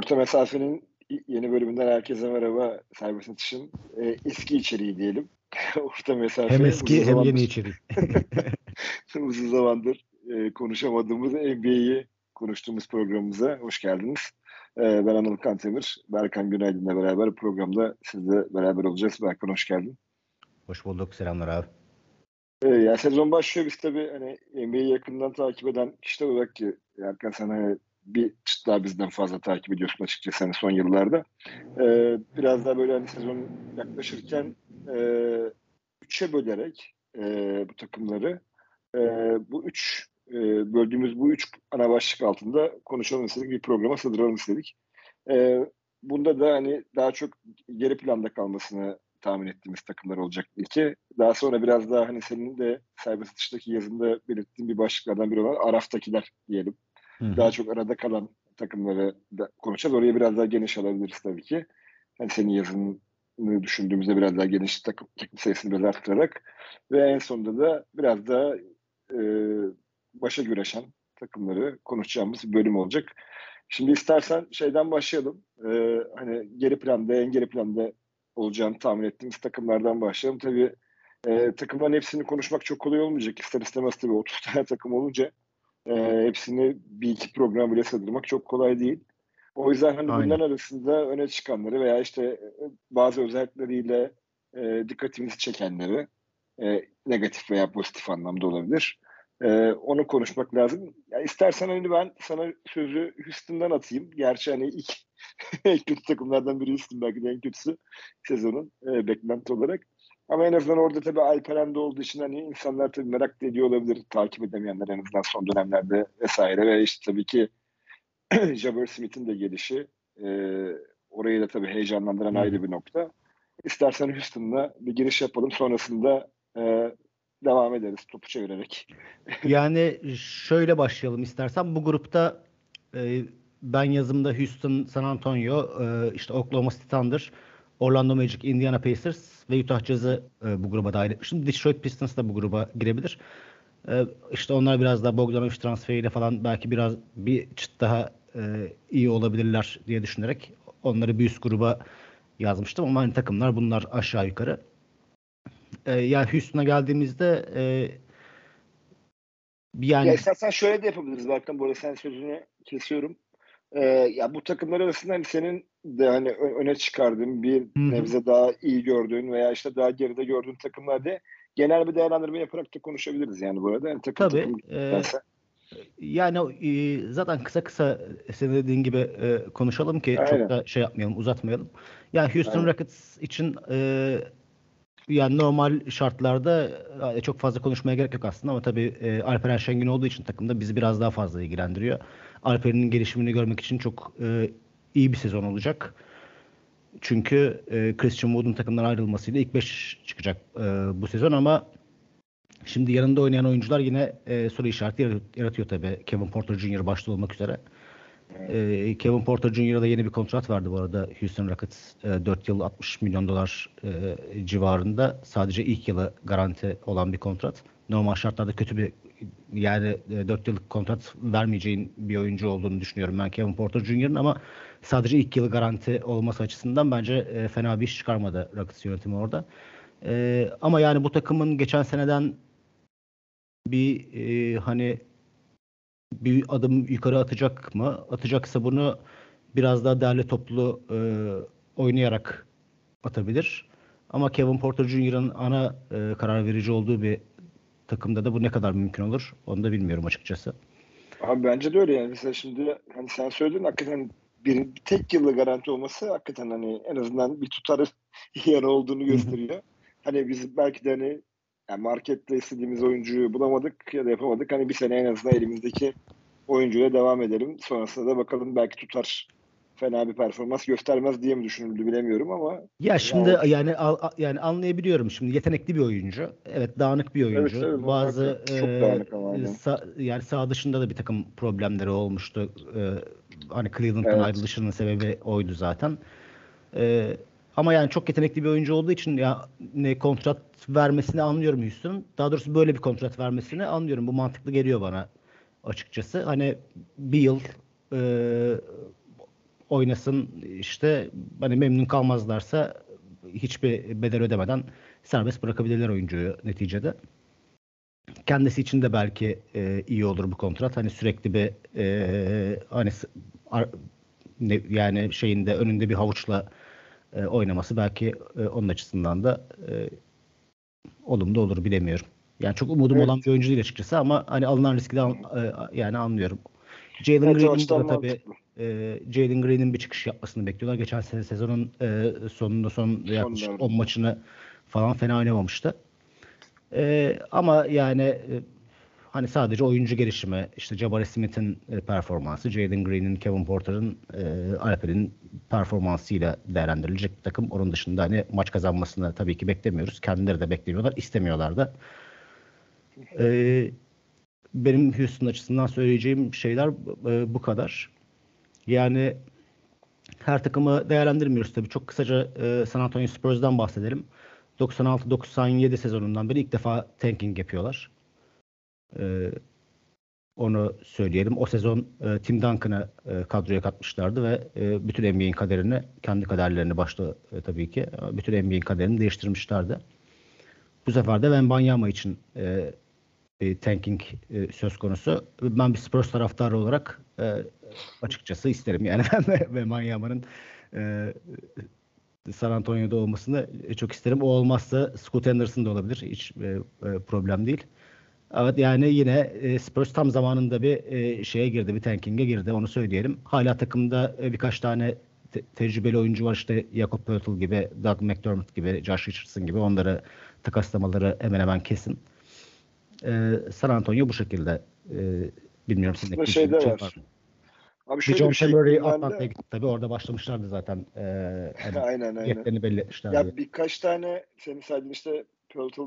Orta Mesafe'nin yeni bölümünden herkese merhaba. Serbest atışın e, eski içeriği diyelim. Orta Mesafe. Hem eski hem yeni içeriği. uzun zamandır e, konuşamadığımız NBA'yi konuştuğumuz programımıza hoş geldiniz. E, ben Anıl Kantemir. Berkan Günaydın'la beraber programda sizle beraber olacağız. Berkan hoş geldin. Hoş bulduk. Selamlar abi. E, ya sezon başlıyor. Biz tabii hani NBA'yi yakından takip eden kişiler olarak ki Erkan sen hani bir çıt daha bizden fazla takip ediyorsun açıkçası hani son yıllarda. Ee, biraz daha böyle hani sezon yaklaşırken e, üçe bölerek e, bu takımları e, bu üç e, böldüğümüz bu üç ana başlık altında konuşalım istedik bir programa sığdıralım istedik. E, bunda da hani daha çok geri planda kalmasını tahmin ettiğimiz takımlar olacak ilki. Daha sonra biraz daha hani senin de serbest atıştaki yazında belirttiğin bir başlıklardan biri olan Araf'takiler diyelim. Hı-hı. Daha çok arada kalan takımları da konuşacağız. Oraya biraz daha geniş alabiliriz tabii ki. Yani senin yazını düşündüğümüzde biraz daha geniş takım, takım sayısını biraz arttırarak ve en sonunda da biraz daha e, başa güreşen takımları konuşacağımız bir bölüm olacak. Şimdi istersen şeyden başlayalım. Ee, hani geri planda, en geri planda olacağını tahmin ettiğimiz takımlardan başlayalım. Tabii e, takımların hepsini konuşmak çok kolay olmayacak. İster istemez tabii 30 tane takım olunca e, hepsini bir iki program bile sığdırmak çok kolay değil. O yüzden hani Aynen. bunların arasında öne çıkanları veya işte e, bazı özellikleriyle e, dikkatimizi çekenleri e, negatif veya pozitif anlamda olabilir. E, onu konuşmak lazım. Ya istersen hani ben sana sözü Houston'dan atayım. Gerçi hani ilk en kötü takımlardan biri Houston belki de en kötüsü sezonun e, beklenti olarak. Ama en azından orada tabii Alperen de olduğu için hani insanlar tabii merak ediyor olabilir. Takip edemeyenler en azından son dönemlerde vesaire. Ve işte tabii ki Jabber Smith'in de gelişi e, orayı da tabii heyecanlandıran ayrı bir nokta. İstersen Houston'la bir giriş yapalım. Sonrasında e, devam ederiz topu çevirerek. yani şöyle başlayalım istersen. Bu grupta e, ben yazımda Houston, San Antonio, e, işte Oklahoma City Thunder, Orlando Magic, Indiana Pacers ve Utah Jazz'ı e, bu gruba dahil etmiştim. Detroit Pistons da bu gruba girebilir. E, işte onlar biraz daha Bogdanovic transferiyle falan belki biraz bir çıt daha e, iyi olabilirler diye düşünerek onları bir üst gruba yazmıştım ama hani takımlar bunlar aşağı yukarı. E, yani Houston'a geldiğimizde e, yani ya istersen şöyle de yapabiliriz Berkan bu arada sen sözünü kesiyorum. Ee, ya bu takımlar arasında hani senin de hani öne çıkardığın bir Hı-hı. nebze daha iyi gördüğün veya işte daha geride gördüğün takımlarda genel bir değerlendirme yaparak da konuşabiliriz yani bu arada. Yani takım Tabii. Takım e, yani e, zaten kısa kısa senin dediğin gibi e, konuşalım ki Aynen. çok da şey yapmayalım, uzatmayalım. Yani Houston Aynen. Rockets için e, yani normal şartlarda e, çok fazla konuşmaya gerek yok aslında ama tabii e, Alperen Şengün olduğu için takımda bizi biraz daha fazla ilgilendiriyor. Alper'in gelişimini görmek için çok e, iyi bir sezon olacak. Çünkü e, Christian Wood'un takımdan ayrılmasıyla ilk 5 çıkacak e, bu sezon ama şimdi yanında oynayan oyuncular yine e, soru işareti yaratıyor, yaratıyor tabii. Kevin Porter Jr. başta olmak üzere. E, Kevin Porter Jr.'a da yeni bir kontrat vardı bu arada Houston Rockets. E, 4 yıl 60 milyon dolar e, civarında. Sadece ilk yılı garanti olan bir kontrat. Normal şartlarda kötü bir yani e, 4 yıllık kontrat vermeyeceğin bir oyuncu olduğunu düşünüyorum ben Kevin Porter Jr.'ın ama sadece ilk yılı garanti olması açısından bence e, fena bir iş çıkarmadı Rockets yönetimi orada. E, ama yani bu takımın geçen seneden bir e, hani bir adım yukarı atacak mı? Atacaksa bunu biraz daha değerli toplu e, oynayarak atabilir. Ama Kevin Porter Jr.'ın ana e, karar verici olduğu bir takımda da bu ne kadar mümkün olur onu da bilmiyorum açıkçası. Abi bence de öyle yani. Mesela şimdi hani sen söyledin hakikaten bir tek yıllı garanti olması hakikaten hani en azından bir tutarı yer olduğunu gösteriyor. hani biz belki de hani yani markette istediğimiz oyuncuyu bulamadık ya da yapamadık. Hani bir sene en azından elimizdeki oyuncuyla devam edelim. Sonrasında da bakalım belki tutar fena bir performans göstermez diye mi düşünüldü bilemiyorum ama ya şimdi yani yani, al, yani anlayabiliyorum şimdi yetenekli bir oyuncu evet dağınık bir oyuncu evet, evet, bazı çok e, dağınık ama sa, yani sağ dışında da bir takım problemleri olmuştu e, hani Cleveland'dan evet. ayrılışının sebebi oydu zaten e, ama yani çok yetenekli bir oyuncu olduğu için ya ne kontrat vermesini anlıyorum Houston'ın. Daha doğrusu böyle bir kontrat vermesini anlıyorum. Bu mantıklı geliyor bana açıkçası. Hani bir yıl e, oynasın işte hani memnun kalmazlarsa hiçbir bedel ödemeden serbest bırakabilirler oyuncuyu neticede. Kendisi için de belki e, iyi olur bu kontrat. Hani sürekli bir e, hani ar, ne, yani şeyinde önünde bir havuçla e, oynaması belki e, onun açısından da e, olumlu olur bilemiyorum. Yani çok umudum evet. olan bir oyuncu değil açıkçası ama hani alınan riski de e, yani anlıyorum. Jalen evet, Green'in de tabii e, Jalen Green'in bir çıkış yapmasını bekliyorlar. Geçen sene sezonun e, sonunda son yaklaşık 10 maçını falan fena oynamamıştı. E, ama yani e, hani sadece oyuncu gelişimi, işte Jabari Smith'in e, performansı, Jalen Green'in, Kevin Porter'ın, e, Alper'in performansıyla değerlendirilecek bir takım. Onun dışında hani maç kazanmasını tabii ki beklemiyoruz. Kendileri de beklemiyorlar, istemiyorlar da. E, benim Houston açısından söyleyeceğim şeyler e, bu kadar. Yani her takımı değerlendirmiyoruz tabii. Çok kısaca e, San Antonio Spurs'dan bahsedelim. 96-97 sezonundan beri ilk defa tanking yapıyorlar. E, onu söyleyelim. O sezon e, Tim Duncan'ı e, kadroya katmışlardı ve e, bütün NBA'in kaderini, kendi kaderlerini başta e, tabii ki, bütün NBA'in kaderini değiştirmişlerdi. Bu sefer de Wembanyama için e, bir tanking e, söz konusu. Ben bir Spurs taraftarı olarak e, açıkçası isterim. Yani ben ve Manyama'nın e, San Antonio'da olmasını çok isterim. O olmazsa Scott Anderson da olabilir. Hiç e, e, problem değil. Evet yani yine e, Spurs tam zamanında bir e, şeye girdi, bir tanking'e girdi onu söyleyelim. Hala takımda e, birkaç tane te- tecrübeli oyuncu var işte Jakob Poeltl gibi, Doug McDermott gibi, Josh Richardson gibi onları takaslamaları hemen hemen kesin. E, San Antonio bu şekilde. E, bilmiyorum sizin de şeyde var. var. Abi şöyle John bir şey Murray Atlanta'ya gitti tabii orada başlamışlardı zaten. E, yani aynen aynen. belli etmişlerdi. Ya birkaç tane senin saydığın işte Poeltl,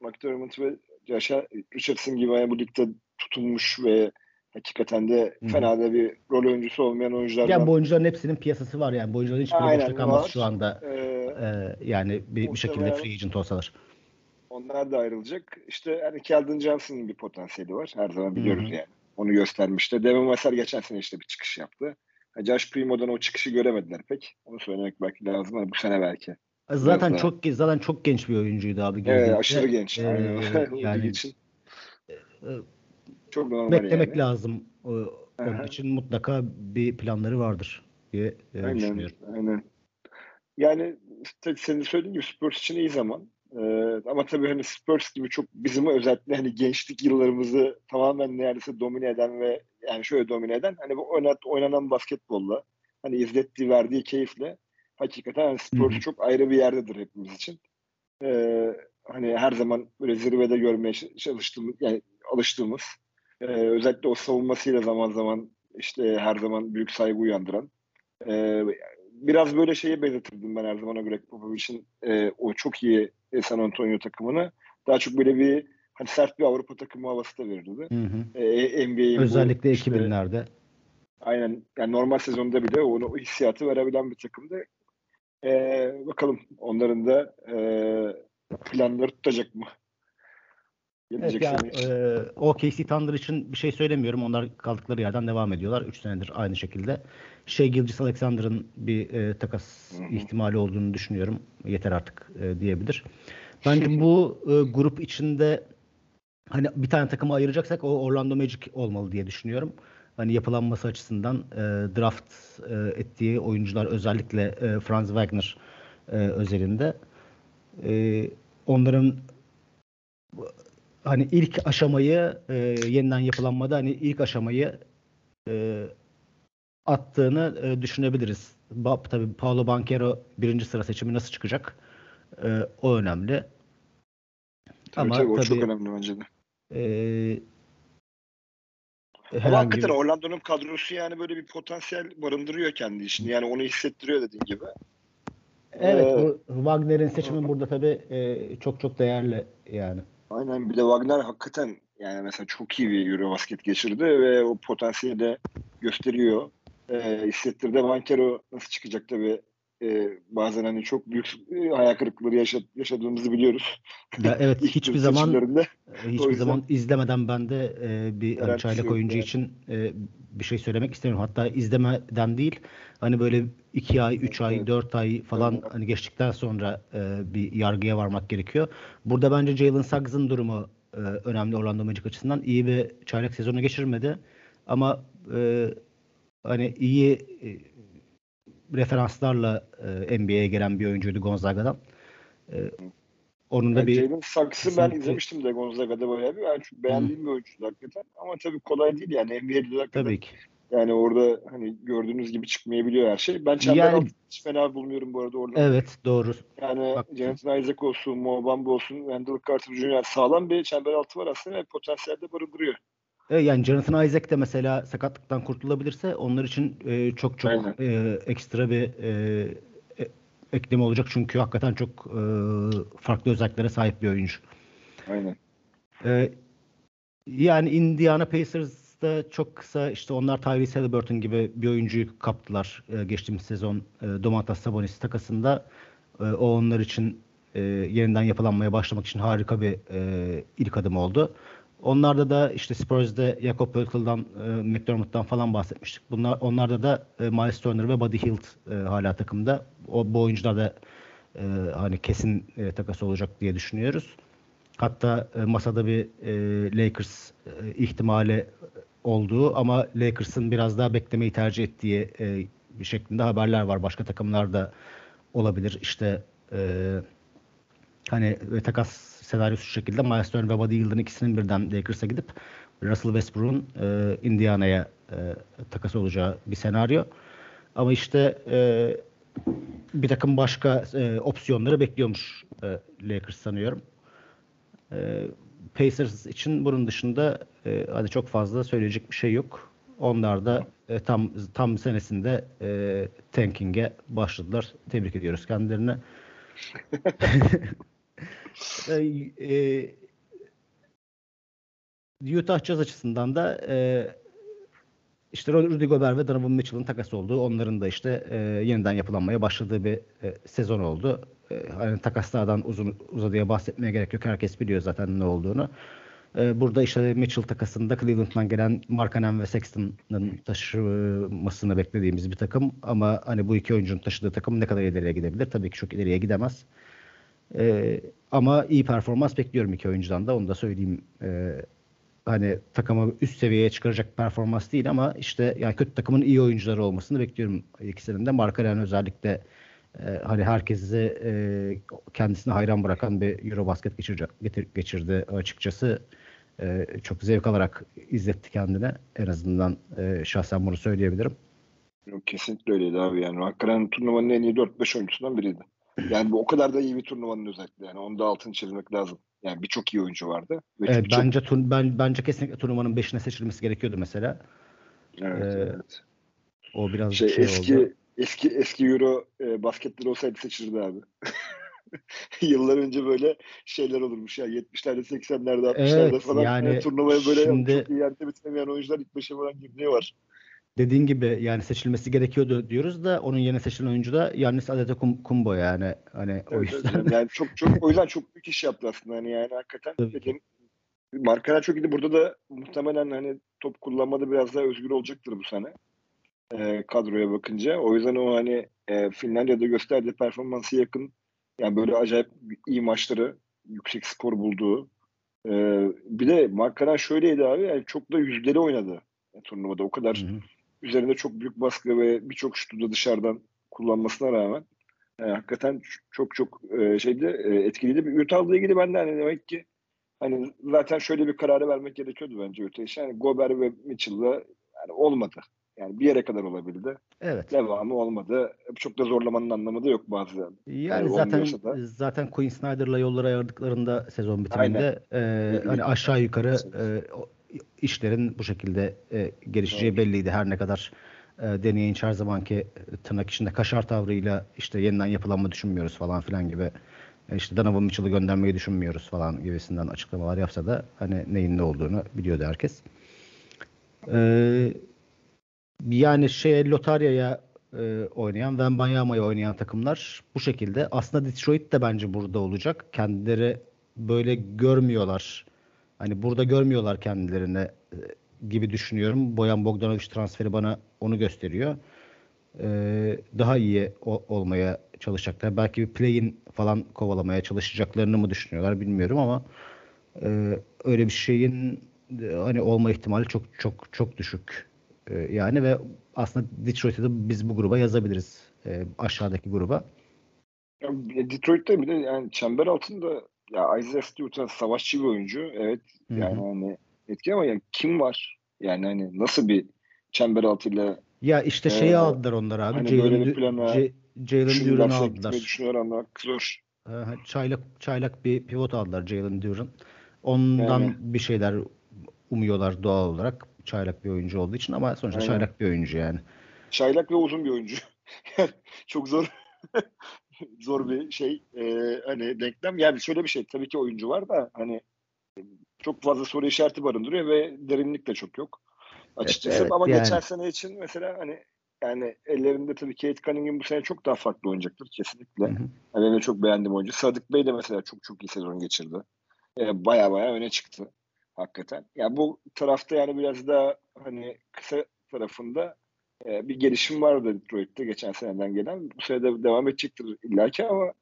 McDermott ve Josh'a Richardson gibi yani bu ligde tutunmuş ve hakikaten de fena da bir rol oyuncusu olmayan oyunculardan. Yani bu oyuncuların hepsinin piyasası var yani. Bu oyuncuların hiçbiri boşta kalmaz şu anda. Ee, ee, yani bir, bir şekilde free agent olsalar. Onlar da ayrılacak. İşte yani Keldon Johnson'ın bir potansiyeli var. Her zaman biliyoruz Hı-hı. yani. Onu göstermişti. Devin Vassar geçen sene işte bir çıkış yaptı. Josh Primo'dan o çıkışı göremediler pek. Onu söylemek belki lazım ama bu sene belki. Zaten çok zaten çok genç bir oyuncuydu abi. Evet, aşırı genç. Ee, yani için. E, çok normal beklemek yani. lazım. Onun Aha. için mutlaka bir planları vardır diye e, aynen, düşünüyorum. Aynen. Yani senin söylediğin gibi Spurs için iyi zaman. Ee, ama tabii hani Spurs gibi çok bizim özellikle hani gençlik yıllarımızı tamamen neredeyse domine eden ve yani şöyle domine eden hani bu oynat, oynanan basketbolla hani izlettiği verdiği keyifle hakikaten hani Spurs çok ayrı bir yerdedir hepimiz için. Ee, hani her zaman böyle zirvede görmeye çalıştığımız yani alıştığımız e, özellikle o savunmasıyla zaman zaman işte her zaman büyük saygı uyandıran e, biraz böyle şeye benzetirdim ben her zaman Greg Popovich'in e, o çok iyi San Antonio takımını. Daha çok böyle bir hani sert bir Avrupa takımı havası da verirdi. Hı hı. E, NBA'in Özellikle bu, işte, 2000'lerde. Aynen. Yani normal sezonda bile onu o hissiyatı verebilen bir takımdı. E, bakalım onların da e, planları tutacak mı? Evet, yani, e, OKC Thunder için bir şey söylemiyorum. Onlar kaldıkları yerden devam ediyorlar. 3 senedir aynı şekilde. Şey Gilgis Alexander'ın bir e, takas Hı-hı. ihtimali olduğunu düşünüyorum. Yeter artık e, diyebilir. Bence bu e, grup içinde hani bir tane takımı ayıracaksak o Orlando Magic olmalı diye düşünüyorum. Hani yapılanması açısından e, draft e, ettiği oyuncular özellikle e, Franz Wagner e, özelinde e, onların hani ilk aşamayı e, yeniden yapılanmada hani ilk aşamayı e, attığını e, düşünebiliriz. Ba, tabii Paulo Banquero birinci sıra seçimi nasıl çıkacak? E, o önemli. Tabii, Ama tabii, o tabii, çok önemli bence de. E, Ama hakikaten bir... Orlando'nun kadrosu yani böyle bir potansiyel barındırıyor kendi işini. Yani onu hissettiriyor dediğin gibi. Evet, ee, Wagner'in seçimi burada tabii e, çok çok değerli yani. Aynen bir de Wagner hakikaten yani mesela çok iyi bir Eurobasket geçirdi ve o potansiyeli de gösteriyor. E, hissettirdi. Bankero nasıl çıkacak tabii e, bazen hani çok büyük e, hayal kırıklıkları yaşad, yaşadığımızı biliyoruz. Ya evet hiçbir zaman e, hiçbir zaman izlemeden ben de e, bir hani çaylak oyuncu yani. için e, bir şey söylemek istemiyorum. Hatta izlemeden değil hani böyle 2 ay, 3 ay, 4 ay falan evet. hani geçtikten sonra e, bir yargıya varmak gerekiyor. Burada bence Jalen Suggs'ın durumu e, önemli Orlando Magic açısından. iyi bir çaylak sezonu geçirmedi. Ama e, hani iyi e, referanslarla e, NBA'ye gelen bir oyuncuydu Gonzaga'dan. E, onun da yani bir Jalen Suggs'ı ben izlemiştim de Gonzaga'da bayağı bir. Yani çok beğendiğim Hı. bir oyuncuydu hakikaten. Ama tabii kolay değil yani NBA'de hakikaten. Tabii ki. Yani orada hani gördüğünüz gibi çıkmayabiliyor her şey. Ben çember yani, hiç fena bulmuyorum bu arada orada. Evet doğru. Yani Jonathan Isaac olsun, Mo Bamba olsun, Wendell Carter Jr. sağlam bir çember altı var aslında ve potansiyelde barındırıyor. Evet, yani Jonathan Isaac de mesela sakatlıktan kurtulabilirse onlar için e, çok çok e, ekstra bir e, e, ekleme olacak çünkü hakikaten çok e, farklı özelliklere sahip bir oyuncu. Aynen. E, yani Indiana Pacers'da çok kısa işte onlar Tyrese Halliburton gibi bir oyuncuyu kaptılar e, geçtiğimiz sezon e, Domantas Sabonis takasında. E, o onlar için e, yeniden yapılanmaya başlamak için harika bir e, ilk adım oldu. Onlarda da işte Spurs'de Jakob Pöltl'dan, e, McDermott'tan falan bahsetmiştik. Bunlar onlarda da e, Miles Turner ve Buddy Hield e, hala takımda. O bu oyuncular da e, hani kesin e, takas olacak diye düşünüyoruz. Hatta e, masada bir e, Lakers e, ihtimali olduğu ama Lakers'ın biraz daha beklemeyi tercih ettiği e, bir şeklinde haberler var. Başka takımlarda olabilir. İşte e, hani takas senaryosu şu şekilde Miles Turner ve Buddy Hield'ın ikisinin birden Lakers'a gidip Russell Westbrook'un e, Indiana'ya e, takas olacağı bir senaryo. Ama işte e, bir takım başka e, opsiyonları bekliyormuş e, Lakers sanıyorum. E, Pacers için bunun dışında e, hadi çok fazla söyleyecek bir şey yok. Onlar da e, tam tam senesinde e, tanking'e başladılar. Tebrik ediyoruz kendilerini. e, Utah Jazz açısından da e, işte Rudy Gobert ve Donovan Mitchell'ın takas olduğu, onların da işte e, yeniden yapılanmaya başladığı bir e, sezon oldu. E, hani takaslardan uzun uzadıya bahsetmeye gerek yok. Herkes biliyor zaten ne olduğunu. E, burada işte Mitchell takasında Cleveland'dan gelen Markkanen ve Sexton'ın taşımasını beklediğimiz bir takım. Ama hani bu iki oyuncunun taşıdığı takım ne kadar ileriye gidebilir? Tabii ki çok ileriye gidemez. E, ama iyi performans bekliyorum iki oyuncudan da onu da söyleyeyim. E, hani takımı üst seviyeye çıkaracak performans değil ama işte yani kötü takımın iyi oyuncuları olmasını bekliyorum ikisinin de. Markalen özellikle e, hani herkesi e, kendisine hayran bırakan bir Eurobasket geçirdi, geçirdi açıkçası. E, çok zevk alarak izletti kendine. En azından e, şahsen bunu söyleyebilirim. Kesinlikle öyleydi abi yani. Hakikaten turnuvanın en iyi 4-5 oyuncusundan biriydi. Yani bu o kadar da iyi bir turnuvanın özellikle yani onu da altını çizmek lazım. Yani birçok iyi oyuncu vardı. Ve evet, çok, bence tur, ben bence kesinlikle turnuvanın 5'ine seçilmesi gerekiyordu mesela. Evet, ee, evet. O biraz şey, şey eski oldu. eski eski Euro e, basketleri olsaydı seçilirdi abi. Yıllar önce böyle şeyler olurmuş ya 70'lerde 80'lerde 60'larda evet, falan yani yani turnuvaya böyle şimdi, çok iyi yerde bitiremeyen oyuncular ilk beşe falan girdiği var dediğin gibi yani seçilmesi gerekiyordu diyoruz da onun yerine seçilen oyuncu da Yannis Antetokounmpo yani hani o yüzden. yani çok çok o yüzden çok büyük iş yaptı aslında hani yani hakikaten dediğim Markkanen çok iyiydi. Burada da muhtemelen hani top kullanmada biraz daha özgür olacaktır bu sene. E, kadroya bakınca. O yüzden o hani e, Finlandiya'da gösterdiği performansı yakın yani böyle acayip iyi maçları yüksek skor bulduğu. E, bir de Markkanen şöyleydi abi yani çok da yüzleri oynadı turnuvada. O kadar hı hı üzerinde çok büyük baskı ve birçok şutu da dışarıdan kullanmasına rağmen e, hakikaten çok çok e, şeyde e, etkiliydi. Utah'la ilgili ben de hani demek ki hani zaten şöyle bir kararı vermek gerekiyordu bence Utah Yani Gober ve Mitchell'la yani olmadı. Yani bir yere kadar olabildi. Evet. Devamı olmadı. Çok da zorlamanın anlamı da yok bazen. Yani, yani zaten da. zaten Quinn Snyder'la yolları ayırdıklarında sezon bitiminde e, hani aşağı yukarı e, işlerin bu şekilde e, gelişeceği evet. belliydi. Her ne kadar e, deneyin her zamanki tırnak içinde kaşar tavrıyla işte yeniden yapılanma düşünmüyoruz falan filan gibi e, işte Donovan Mitchell'ı göndermeyi düşünmüyoruz falan gibisinden açıklamalar yapsa da hani neyin ne olduğunu biliyordu herkes. Ee, yani şey lotaryaya e, oynayan, Wembanyama'yı oynayan takımlar bu şekilde. Aslında Detroit de bence burada olacak. Kendileri böyle görmüyorlar. Hani burada görmüyorlar kendilerini e, gibi düşünüyorum. Boyan Bogdanovic transferi bana onu gösteriyor. Ee, daha iyi olmaya çalışacaklar. Belki bir play-in falan kovalamaya çalışacaklarını mı düşünüyorlar bilmiyorum ama e, öyle bir şeyin e, hani olma ihtimali çok çok çok düşük. E, yani ve aslında Detroit'e de biz bu gruba yazabiliriz. E, aşağıdaki gruba. Detroit'te bir de yani çember altında ya Isaiah Stewart'ın savaşçı bir oyuncu. Evet Hı hı. yani hani etki ama ya kim var? Yani hani nasıl bir çember altıyla Ya işte Ee, şeyi aldılar onlar abi. hani Jalen böyle plana Duran'ı aldılar. düşünüyor anlamak zor. Çaylak çaylak bir pivot aldılar Jalen Duran. Ondan Yani. bir şeyler umuyorlar doğal olarak. Çaylak bir oyuncu olduğu için ama sonuçta Aynen. çaylak bir oyuncu yani. Çaylak ve uzun bir oyuncu. Çok zor zor bir şey. Ee, hani denklem. Yani şöyle bir şey. Tabii ki oyuncu var da hani çok fazla soru işareti barındırıyor ve derinlik de çok yok. Açıkçası Evet, ama yani. geçen sene için mesela hani yani ellerinde tabii Kate Cunningham bu sene çok daha farklı oynayacaktır kesinlikle. Hı hı. Hani benim de çok beğendiğim oyuncu. Sadık Bey de mesela çok çok iyi sezon geçirdi. Ee, baya baya öne çıktı hakikaten. Yani bu tarafta yani biraz daha hani kısa tarafında e, bir gelişim vardı Detroit'te geçen seneden gelen. Bu sene de devam edecektir illaki ama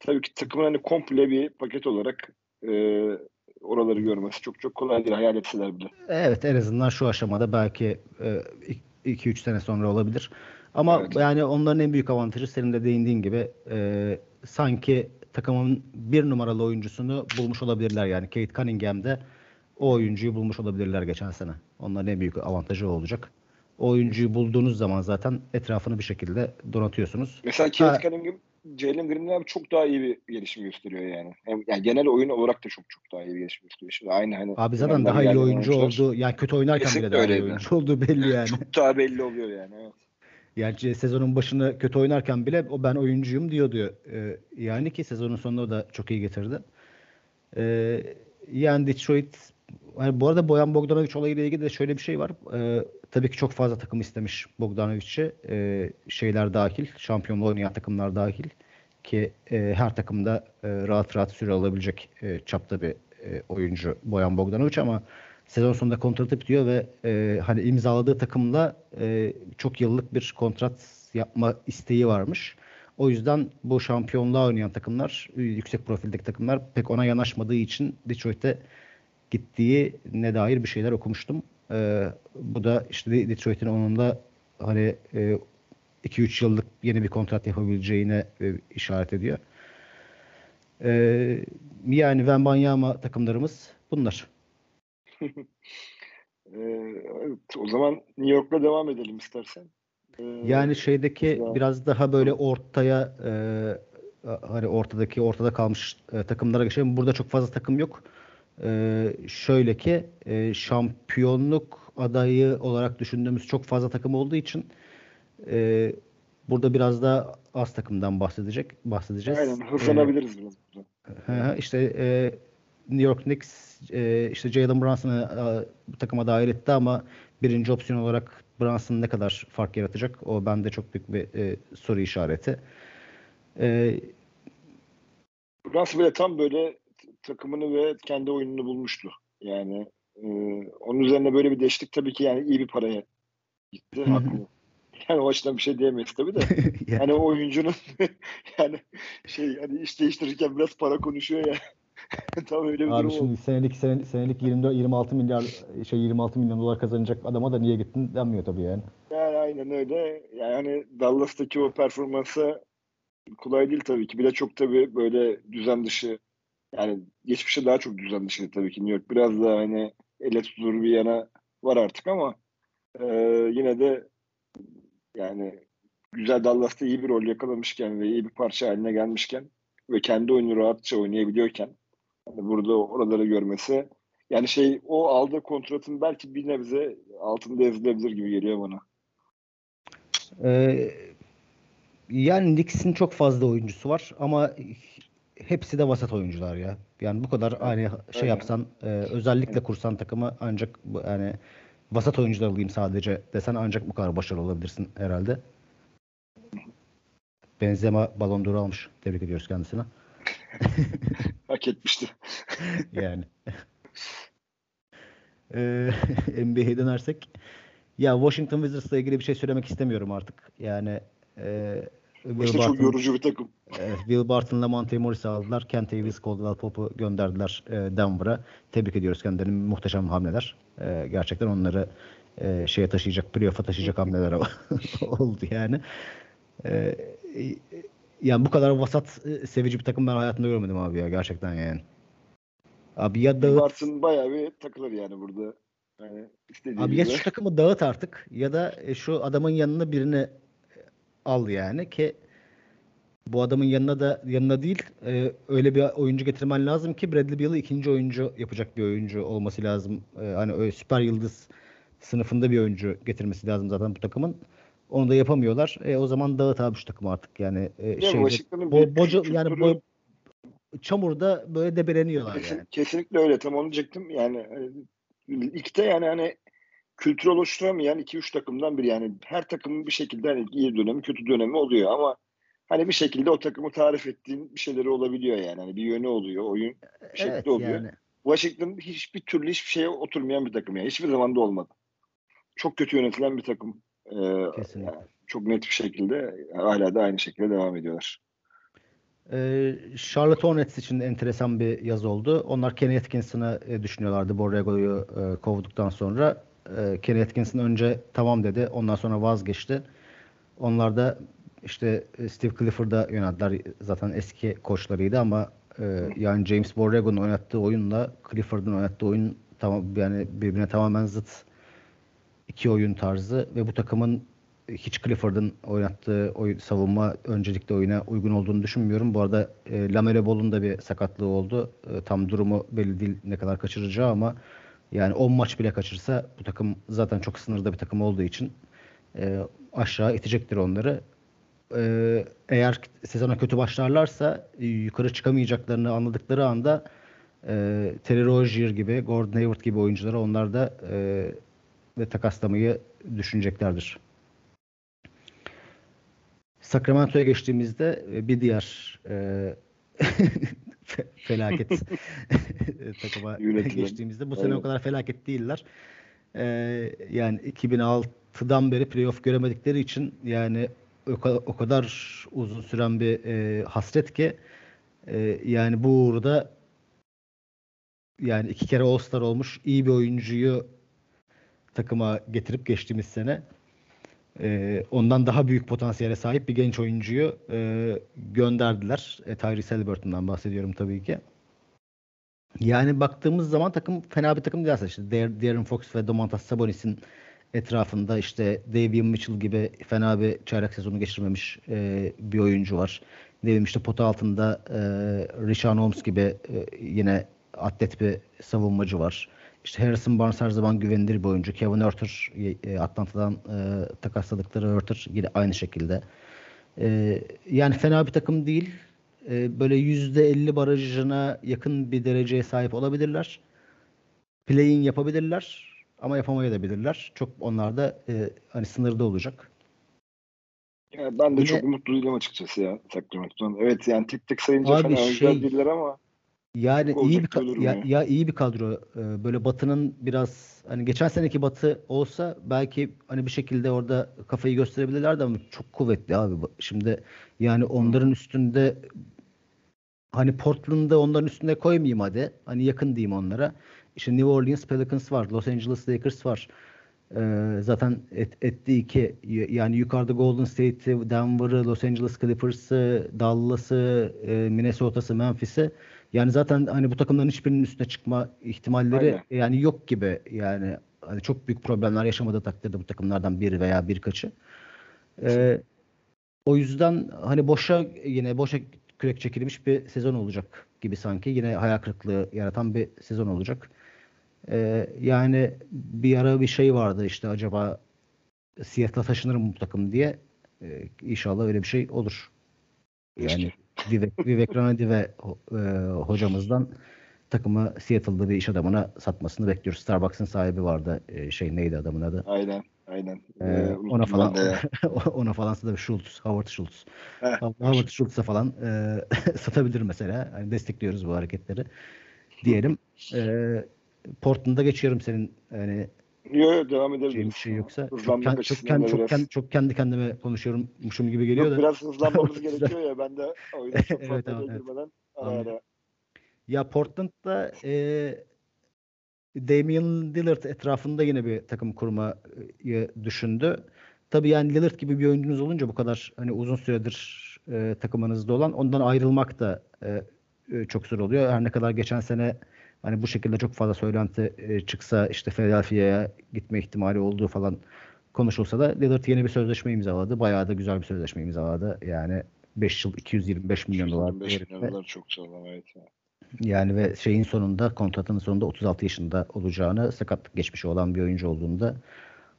tabii ki takımın hani komple bir paket olarak e, oraları görmesi çok çok kolay değil. Hayal etseler bile. Evet en azından şu aşamada belki 2-3 sene sonra olabilir. Ama Evet. yani onların en büyük avantajı senin de değindiğin gibi e, sanki takımın bir numaralı oyuncusunu bulmuş olabilirler. Yani Kate Cunningham'de o oyuncuyu bulmuş olabilirler geçen sene. Onların en büyük avantajı olacak. Oyuncuyu bulduğunuz zaman zaten etrafını bir şekilde donatıyorsunuz. Mesela. Kate Cunningham Jalen Green'den abi çok daha iyi bir gelişim gösteriyor yani. Hem, yani genel oyun olarak da çok çok daha iyi bir gelişim gösteriyor. Şimdi aynı hani Abi zaten daha iyi oyuncu oyuncular. olduğu, yani kötü oynarken bile daha iyi oyuncu olduğu belli yani. Çok daha belli oluyor yani. Evet. Yani sezonun başını kötü oynarken bile o ben oyuncuyum diyor diyor. Ee, yani ki sezonun sonunda da çok iyi getirdi. Ee, yani Detroit yani bu arada Boyan Bogdanovic olayıyla ilgili de şöyle bir şey var. Ee, tabii ki çok fazla takım istemiş Bogdanovic'i. Ee, şeyler dahil, şampiyonluğu oynayan takımlar dahil ki e, her takımda e, rahat rahat süre alabilecek e, çapta bir e, oyuncu Boyan Bogdanovic ama sezon sonunda kontratı bitiyor ve e, hani imzaladığı takımla e, çok yıllık bir kontrat yapma isteği varmış. O yüzden bu şampiyonluğa oynayan takımlar, yüksek profildeki takımlar pek ona yanaşmadığı için Detroit'e gittiği ne dair bir şeyler okumuştum. E, bu da işte Detroit'in onunla hani e, 2-3 yıllık yeni bir kontrat yapabileceğine e, işaret ediyor. E, yani Wembanyama takımlarımız bunlar. Ee, evet, o zaman New York'la devam edelim istersen. Ee, Yani şeydeki güzel. biraz daha böyle ortaya e, hani ortadaki ortada kalmış e, takımlara geçelim. Burada çok fazla takım yok. E, şöyle ki e, şampiyonluk adayı olarak düşündüğümüz çok fazla takım olduğu için e, burada biraz daha az takımdan bahsedecek bahsedeceğiz. Aynen E, hızlanabiliriz biraz. burada. Hı işte e, New York Knicks e, işte Jalen Brunson'ı e, bu takıma dahil etti ama birinci opsiyon olarak Brunson ne kadar fark yaratacak? O bende çok büyük bir e, soru işareti. E, Burası bile tam böyle takımını ve kendi oyununu bulmuştu. Yani e, onun üzerine böyle bir değişiklik tabii ki yani iyi bir paraya gitti. Haklı. Yani o açıdan bir şey diyemeyiz tabii de. yani, Hani o oyuncunun yani şey hani iş değiştirirken biraz para konuşuyor ya. Tam öyle bir abi durum şimdi oldu. senelik senelik, senelik 24 26 milyar şey 26 milyon dolar kazanacak adama da niye gittin denmiyor tabii yani. Yani aynen öyle. Yani Dallas'taki o performansa kolay değil tabii ki. Bir de çok tabii böyle düzen dışı yani geçmişte daha çok düzen dışı tabii ki New York. Biraz daha hani ele tutulur bir yana var artık ama e, yine de yani güzel Dallas'ta iyi bir rol yakalamışken ve iyi bir parça haline gelmişken ve kendi oyunu rahatça oynayabiliyorken hani burada oraları görmesi yani şey o aldığı kontratın belki bir nebze altında ezilebilir gibi geliyor bana. Ee, yani Knicks'in çok fazla oyuncusu var ama hepsi de vasat oyuncular ya. Yani bu kadar hani şey yapsan e, özellikle kursan takımı ancak bu- yani vasat oyuncular alayım sadece desen ancak bu kadar başarılı olabilirsin herhalde. Benzema Ballon d'Or almış. Tebrik ediyoruz kendisine. Hak etmişti. yani. Ee, NBA'ye dönersek ya Washington Wizards'la ilgili bir şey söylemek istemiyorum artık. Yani e, Will işte Barton, çok yorucu bir takım. E, Will Barton'la Monte Morris aldılar. Kent Davis, Caldwell Pope'u gönderdiler e, Denver'a. Tebrik ediyoruz kendilerini. Muhteşem hamleler. E, gerçekten onları e, şeye taşıyacak, playoff'a taşıyacak hamleler oldu yani. Yani bu kadar vasat sevici bir takım ben hayatımda görmedim abi ya gerçekten yani. Abi ya da Barton bayağı bir takılır yani burada. Yani abi ya şu takımı dağıt artık ya da şu adamın yanına birini al yani ki bu adamın yanına da yanına değil e, öyle bir oyuncu getirmen lazım ki Bradley Beal'ı ikinci oyuncu yapacak bir oyuncu olması lazım. E, hani öyle süper yıldız sınıfında bir oyuncu getirmesi lazım zaten bu takımın. Onu da yapamıyorlar. E, o zaman dağıt abi şu takımı artık yani. E, şeyde, bo, boca, yani bo, çamurda böyle debeleniyorlar Kesin, yani. Kesinlikle öyle. Tam onu diyecektim. Yani e, ligde yani hani kültür oluşturamayan 2-3 takımdan biri. Yani her takımın bir şekilde hani iyi dönemi, kötü dönemi oluyor ama hani bir şekilde o takımı tarif ettiğin bir şeyleri olabiliyor yani. Hani bir yönü oluyor, oyun bir şekilde evet, oluyor. Yani. Washington hiçbir türlü hiçbir şeye oturmayan bir takım yani. Hiçbir zaman da olmadı. Çok kötü yönetilen bir takım. Ee, Kesinlikle. Yani çok net bir şekilde hala da aynı şekilde devam ediyorlar. Ee, Charlotte Hornets için de enteresan bir yaz oldu. Onlar Kenny Atkinson'ı e, düşünüyorlardı Borrego'yu e, kovduktan sonra. E, Kenny Atkinson önce tamam dedi. Ondan sonra vazgeçti. Onlar da işte e, Steve Clifford'a yöneldiler. Zaten eski koçlarıydı ama e, yani James Borrego'nun oynattığı oyunla Clifford'un oynattığı oyun tamam yani birbirine tamamen zıt iki oyun tarzı ve bu takımın hiç Clifford'ın oynattığı oyun, savunma öncelikle oyuna uygun olduğunu düşünmüyorum. Bu arada e, Lamelo Ball'un da bir sakatlığı oldu. E, tam durumu belli değil ne kadar kaçıracağı ama yani 10 maç bile kaçırsa bu takım zaten çok sınırda bir takım olduğu için e, aşağı itecektir onları. E, eğer sezona kötü başlarlarsa e, yukarı çıkamayacaklarını anladıkları anda e, Terry Rozier gibi, Gordon Hayward gibi oyuncuları onlar da e, ve takaslamayı düşüneceklerdir. Sacramento'ya geçtiğimizde e, bir diğer e, felaket. Takıma geçtiğimizde bu sene o kadar felaket değiller. E, yani 2006'dan beri playoff göremedikleri için yani o kadar, o kadar uzun süren bir e, hasret ki e, yani bu uğurda yani iki kere All-Star olmuş iyi bir oyuncuyu takıma getirip geçtiğimiz sene e, ondan daha büyük potansiyele sahip bir genç oyuncuyu e, gönderdiler. E, Tyrese Halliburton'dan bahsediyorum tabii ki. Yani baktığımız zaman takım fena bir takım değil aslında. İşte Darren Fox ve Domantas Sabonis'in etrafında işte Davion Mitchell gibi fena bir çaylak sezonu geçirmemiş e, bir oyuncu var. Ne bileyim işte pota altında e, Richard Holmes gibi e, yine atlet bir savunmacı var. İşte Harrison Barnes her zaman güvenilir bir oyuncu. Kevin Örter e, Atlanta'dan e, takasladıkları Örter yine aynı şekilde. E, yani fena bir takım değil. E, böyle %50 barajına yakın bir dereceye sahip olabilirler. Play'in yapabilirler ama yapamayabilirler. Çok onlar da e, hani sınırda olacak. Ya ben de Yine, çok umutlu değilim açıkçası ya Sacramento'dan. Evet yani tek tek sayınca fena şey, değiller ama yani iyi bir ya, ya iyi bir kadro. Ee, böyle Batı'nın biraz hani geçen seneki Batı olsa belki hani bir şekilde orada kafayı gösterebilirlerdi ama çok kuvvetli abi. Şimdi yani onların üstünde hani Portland'da onların üstünde koymayayım hadi. Hani yakın diyeyim onlara. İşte New Orleans Pelicans var, Los Angeles Lakers var. Ee, zaten et, etti iki yani yukarıda Golden State'i, Denver'ı, Los Angeles Clippers'ı, Dallas'ı, e, Minnesota'sı, Memphis'i yani zaten hani bu takımların hiçbirinin üstüne çıkma ihtimalleri Aynen. yani yok gibi. Yani hani çok büyük problemler yaşamadığı takdirde bu takımlardan biri veya birkaçı. Ee, o yüzden hani boşa yine boşa kürek çekilmiş bir sezon olacak gibi sanki. Yine hayal kırıklığı yaratan bir sezon olacak. Ee, yani bir ara bir şey vardı işte acaba Seattle'a taşınır mı bu takım diye. Ee, inşallah öyle bir şey olur. Yani Vivek, Vivek Ranadi ve e, hocamızdan takımı Seattle'da bir iş adamına satmasını bekliyoruz. Starbucks'ın sahibi vardı. E, şey neydi adamın adı? Aynen. Aynen. Ee, ona falan ona falan da Schultz, Howard Schultz. Heh, Howard Schultz'a falan e, satabilir mesela. Yani destekliyoruz bu hareketleri. Diyelim. E, Portland'a geçiyorum senin yani Yok yok devam edebiliriz. Bir şey yoksa çok, kend, çok, kend, çok, kend, çok kendi kendime konuşuyormuşum gibi geliyor yok, da. Biraz hızlanmamız gerekiyor ya ben de oyuna çok evet, evet. girmeden ara ara. Ya Portland'da e, Damian Lillard etrafında yine bir takım kurmayı düşündü. Tabii yani Lillard gibi bir oyuncunuz olunca bu kadar hani uzun süredir e, takımınızda olan ondan ayrılmak da e, e, çok zor oluyor. Her ne kadar geçen sene hani bu şekilde çok fazla söylenti e, çıksa işte Philadelphia'ya gitme ihtimali olduğu falan konuşulsa da Lillard yeni bir sözleşme imzaladı. Bayağı da güzel bir sözleşme imzaladı. Yani 5 yıl 225 milyon dolar. 225 milyon dolar çok sağlam evet. Yani ve şeyin sonunda kontratının sonunda 36 yaşında olacağını sakatlık geçmişi olan bir oyuncu olduğunda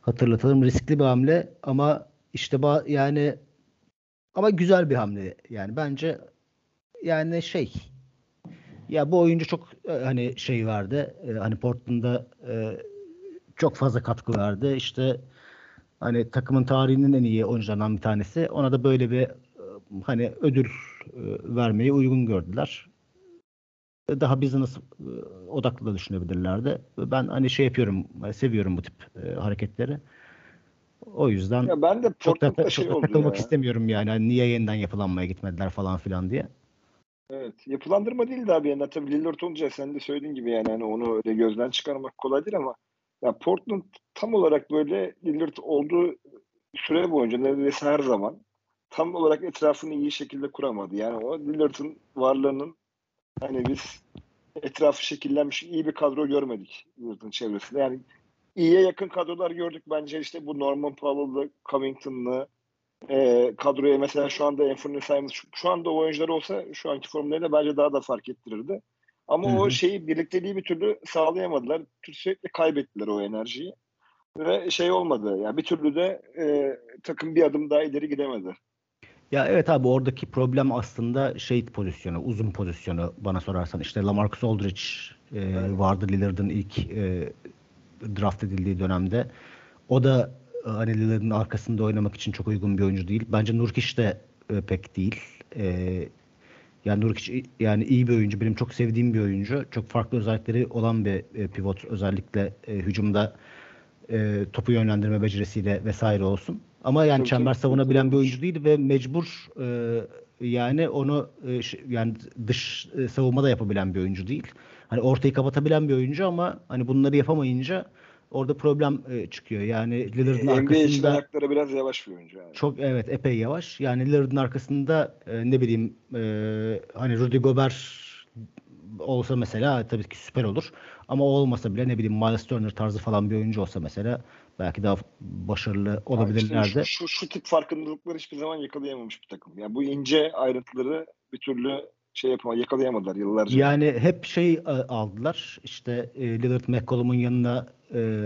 hatırlatalım. Riskli bir hamle ama işte ba- yani ama güzel bir hamle yani bence yani şey ya bu oyuncu çok e, hani şey verdi. E, hani Portland'da e, çok fazla katkı verdi. İşte hani takımın tarihinin en iyi oyuncularından bir tanesi. Ona da böyle bir hani ödül vermeyi uygun gördüler. Daha business odaklı da düşünebilirlerdi. Ben hani şey yapıyorum, seviyorum bu tip hareketleri. O yüzden ya ben de çok da, şey çok da takılmak ya. istemiyorum yani. Hani niye yeniden yapılanmaya gitmediler falan filan diye. Evet. Yapılandırma değil de abi yani tabii Lillard olunca sen de söylediğin gibi yani hani onu öyle gözden çıkarmak kolay değil ama ya Portland tam olarak böyle Lillard olduğu süre boyunca neredeyse her zaman tam olarak etrafını iyi şekilde kuramadı. Yani o Lillard'ın varlığının hani biz etrafı şekillenmiş iyi bir kadro görmedik Lillard'ın çevresinde. Yani iyiye yakın kadrolar gördük bence işte bu Norman Powell'lı, Covington'lı, e, kadroya mesela şu anda Anthony Simons şu, şu anda o oyuncular olsa şu anki formlarıyla bence daha da fark ettirirdi. Ama Hı-hı. o şeyi birlikteliği bir türlü sağlayamadılar. Sürekli kaybettiler o enerjiyi. Ve şey olmadı. Yani bir türlü de e, takım bir adım daha ileri gidemedi. Ya evet abi oradaki problem aslında şey pozisyonu, uzun pozisyonu bana sorarsan. işte Lamarcus Aldridge e, vardı Lillard'ın ilk e, draft edildiği dönemde. O da Lillard'ın arkasında oynamak için çok uygun bir oyuncu değil. Bence Nurkic de e, pek değil. E, yani Nurkic yani iyi bir oyuncu. Benim çok sevdiğim bir oyuncu. Çok farklı özellikleri olan bir e, pivot. Özellikle e, hücumda e, topu yönlendirme becerisiyle vesaire olsun. Ama yani çok çember savunabilen bir oyuncu değil ve mecbur e, yani onu e, yani dış e, savunma da yapabilen bir oyuncu değil. Hani ortayı kapatabilen bir oyuncu ama hani bunları yapamayınca orada problem e, çıkıyor. Yani Lillard'ın NBA arkasında ayakları biraz yavaş bir oyuncu yani. Çok evet epey yavaş. Yani Lillard'ın arkasında e, ne bileyim e, hani Rudy Gobert olsa mesela tabii ki süper olur. Ama o olmasa bile ne bileyim Miles Turner tarzı falan bir oyuncu olsa mesela belki daha başarılı olabilirlerdi. İşte şu, şu, şu tip farkındalıkları hiçbir zaman yakalayamamış bir takım. Yani bu ince ayrıntıları bir türlü şey yapama yakalayamadılar yıllarca. Yani hep şey e, aldılar. İşte e, Lillard McCollum'un yanına e,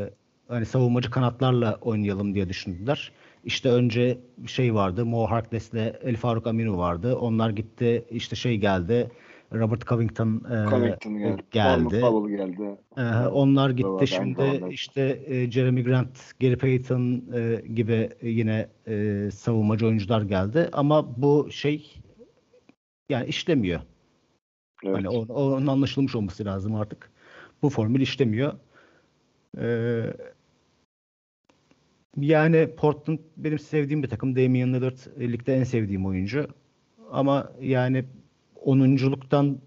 hani savunmacı kanatlarla oynayalım diye düşündüler. İşte önce şey vardı. Mo Harkless'le El Faruk Aminu vardı. Onlar gitti. İşte şey geldi. Robert Covington, e, Covington geldi. geldi. geldi. E, onlar gitti. Doğru, Şimdi işte e, Jeremy Grant, Gary Payton e, gibi yine e, savunmacı oyuncular geldi. Ama bu şey yani işlemiyor. Evet. Hani o, onun anlaşılmış olması lazım artık. Bu formül işlemiyor. Ee, yani Portland benim sevdiğim bir takım. Damian Lillard ligde en sevdiğim oyuncu. Ama yani onunculuktan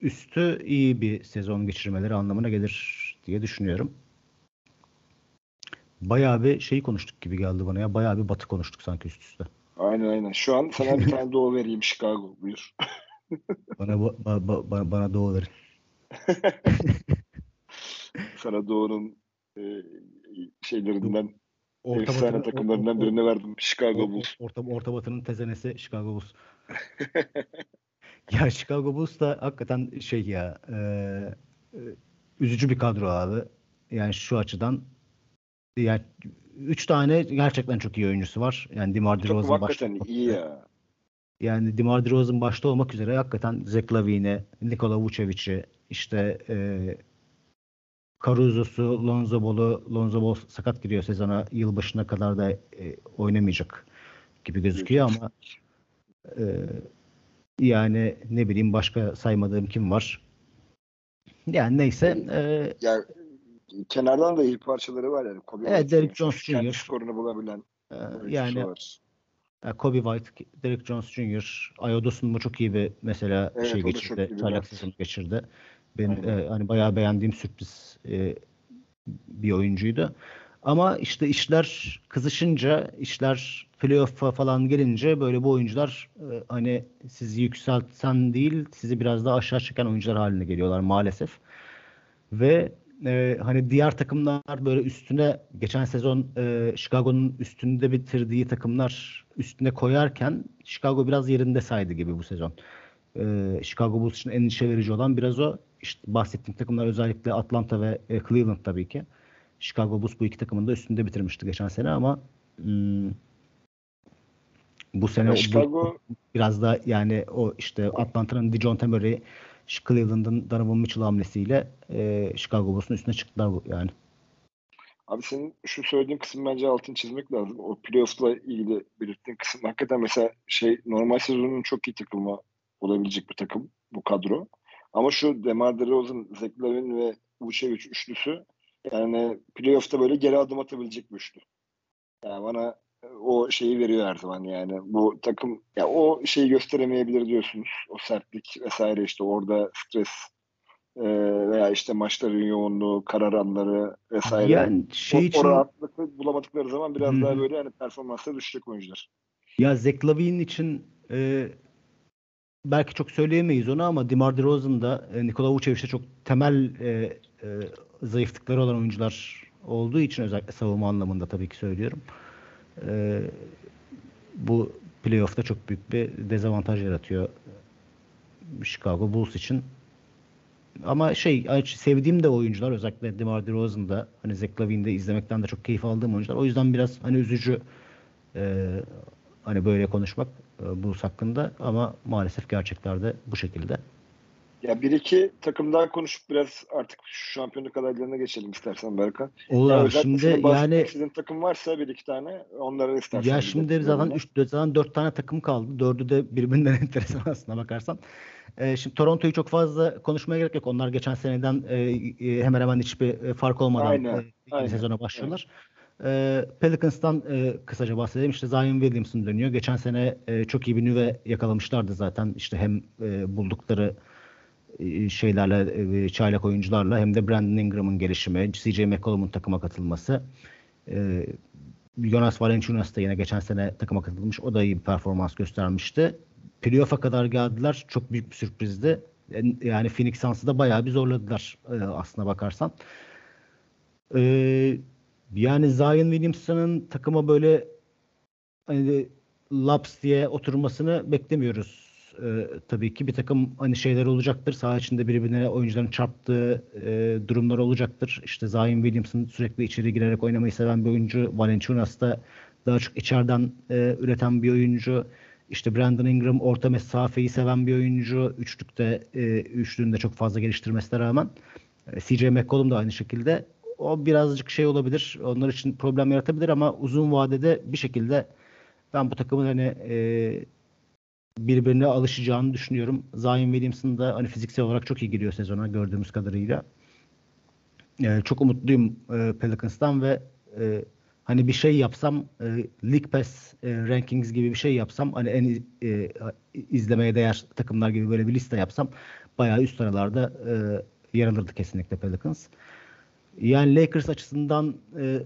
üstü iyi bir sezon geçirmeleri anlamına gelir diye düşünüyorum. Bayağı bir şeyi konuştuk gibi geldi bana ya. Bayağı bir batı konuştuk sanki üst üste. Aynen aynen. Şu an sana bir tane doğu vereyim Chicago. Buyur. bana, ba, ba, ba, bana doğu verin. sana doğunun e, şeylerinden orta efsane batı, takımlarından o, o, birine verdim. Chicago Bulls. Orta, orta Batı'nın tezenesi Chicago Bulls. ya Chicago Bulls da hakikaten şey ya e, e, üzücü bir kadro abi. Yani şu açıdan yani üç tane gerçekten çok iyi oyuncusu var. Yani DeMar DeRozan başta iyi ya. Yani DeMar DeRozan başta olmak üzere hakikaten Zach Lavine'i, Nikola Vucevic'i, işte e, Caruso'su, Lonzo Ball'u, Lonzo Ball sakat giriyor sezona. Yılbaşına kadar da e, oynamayacak gibi gözüküyor ama e, yani ne bileyim başka saymadığım kim var. Yani neyse. E, yani kenardan da iyi parçaları var yani. Kobe evet, Derek Jones Jr. Kendi skorunu bulabilen. E, yani var. Kobe White, Derek Jones Jr. Ayodos'un bu çok iyi bir mesela evet, şey geçirdi. Çaylak sezonu geçirdi. Benim e, hani bayağı beğendiğim sürpriz e, bir oyuncuydu. Ama işte işler kızışınca, işler playoff'a falan gelince böyle bu oyuncular e, hani sizi yükselten değil, sizi biraz daha aşağı çeken oyuncular haline geliyorlar maalesef. Ve e, hani diğer takımlar böyle üstüne geçen sezon e, Chicago'nun üstünde bitirdiği takımlar üstüne koyarken Chicago biraz yerinde saydı gibi bu sezon. E, Chicago Bulls için endişe verici olan biraz o. İşte bahsettiğim takımlar özellikle Atlanta ve e, Cleveland tabii ki. Chicago Bulls bu iki takımın da üstünde bitirmişti geçen sene ama hmm, bu sene Chicago... bu, biraz da yani o işte Atlanta'nın Dijon Temery Cleveland'ın Donovan Mitchell hamlesiyle e, Chicago Bulls'un üstüne çıktılar bu yani. Abi senin şu söylediğin kısım bence altını çizmek lazım. O playoff'la ilgili belirttiğin kısım hakikaten mesela şey normal sezonun çok iyi takımı olabilecek bir takım bu kadro. Ama şu Demar DeRozan, Zach Lavin ve Vucevic üçlüsü yani playoff'ta böyle geri adım atabilecek bir üçlü. Yani bana o şeyi veriyor her zaman yani. Bu takım ya o şeyi gösteremeyebilir diyorsunuz. O sertlik vesaire işte orada stres e, veya işte maçların yoğunluğu, karar anları vesaire. Yani şey o, için... o rahatlıkı bulamadıkları zaman biraz hmm. daha böyle hani performansları düşecek oyuncular. Ya Zach Lavin için e, belki çok söyleyemeyiz onu ama Demar DeRozan da e, Nikola Vucevic'de çok temel e, e, zayıflıkları olan oyuncular olduğu için özellikle savunma anlamında tabii ki söylüyorum. E, bu playoff'ta çok büyük bir dezavantaj yaratıyor Chicago Bulls için. Ama şey sevdiğim de oyuncular özellikle DeMar DeRozan da hani Zach Lavine'de izlemekten de çok keyif aldığım oyuncular. O yüzden biraz hani üzücü e, hani böyle konuşmak e, Bulls hakkında ama maalesef gerçeklerde bu şekilde. Ya bir iki takımdan konuşup biraz artık şu şampiyonluk adaylarına geçelim istersen Berkan. Olur ya şimdi yani sizin takım varsa bir iki tane onları istersen. Ya şimdi zaten üç zaten dört tane takım kaldı. Dördü de birbirinden enteresan aslına bakarsan. Ee, şimdi Toronto'yu çok fazla konuşmaya gerek yok. Onlar geçen seneden e, e, hemen hemen hiçbir e, fark olmadan aynen, e, aynen, sezona başlıyorlar. Evet. E, Pelicans'tan e, kısaca bahsedelim. İşte Zion Williamson dönüyor. Geçen sene e, çok iyi bir nüve yakalamışlardı zaten. İşte hem e, buldukları şeylerle, e, çaylak oyuncularla hem de Brandon Ingram'ın gelişimi, CJ McCollum'un takıma katılması. E, Jonas Valanciunas da yine geçen sene takıma katılmış. O da iyi bir performans göstermişti. Playoff'a kadar geldiler. Çok büyük bir sürprizdi. Yani Phoenix Suns'ı da bayağı bir zorladılar e, aslına bakarsan. E, yani Zion Williamson'ın takıma böyle hani laps diye oturmasını beklemiyoruz. Ee, tabii ki bir takım hani şeyler olacaktır. Saha içinde birbirine oyuncuların çarptığı e, durumlar olacaktır. İşte Zion Williamson sürekli içeri girerek oynamayı seven bir oyuncu. Valenciunas da daha çok içeriden e, üreten bir oyuncu. İşte Brandon Ingram orta mesafeyi seven bir oyuncu. Üçlükte e, üçlüğünde çok fazla geliştirmesine rağmen. E, CJ McCollum da aynı şekilde o birazcık şey olabilir. Onlar için problem yaratabilir ama uzun vadede bir şekilde ben bu takımın hani e, birbirine alışacağını düşünüyorum. Zion Williamson da hani fiziksel olarak çok iyi giriyor sezona gördüğümüz kadarıyla. E, çok umutluyum e, Pelicans'tan ve e, hani bir şey yapsam e, League Pass e, Rankings gibi bir şey yapsam hani en e, izlemeye değer takımlar gibi böyle bir liste yapsam bayağı üst sıralarda e, yer alırdı kesinlikle Pelicans. Yani Lakers açısından e,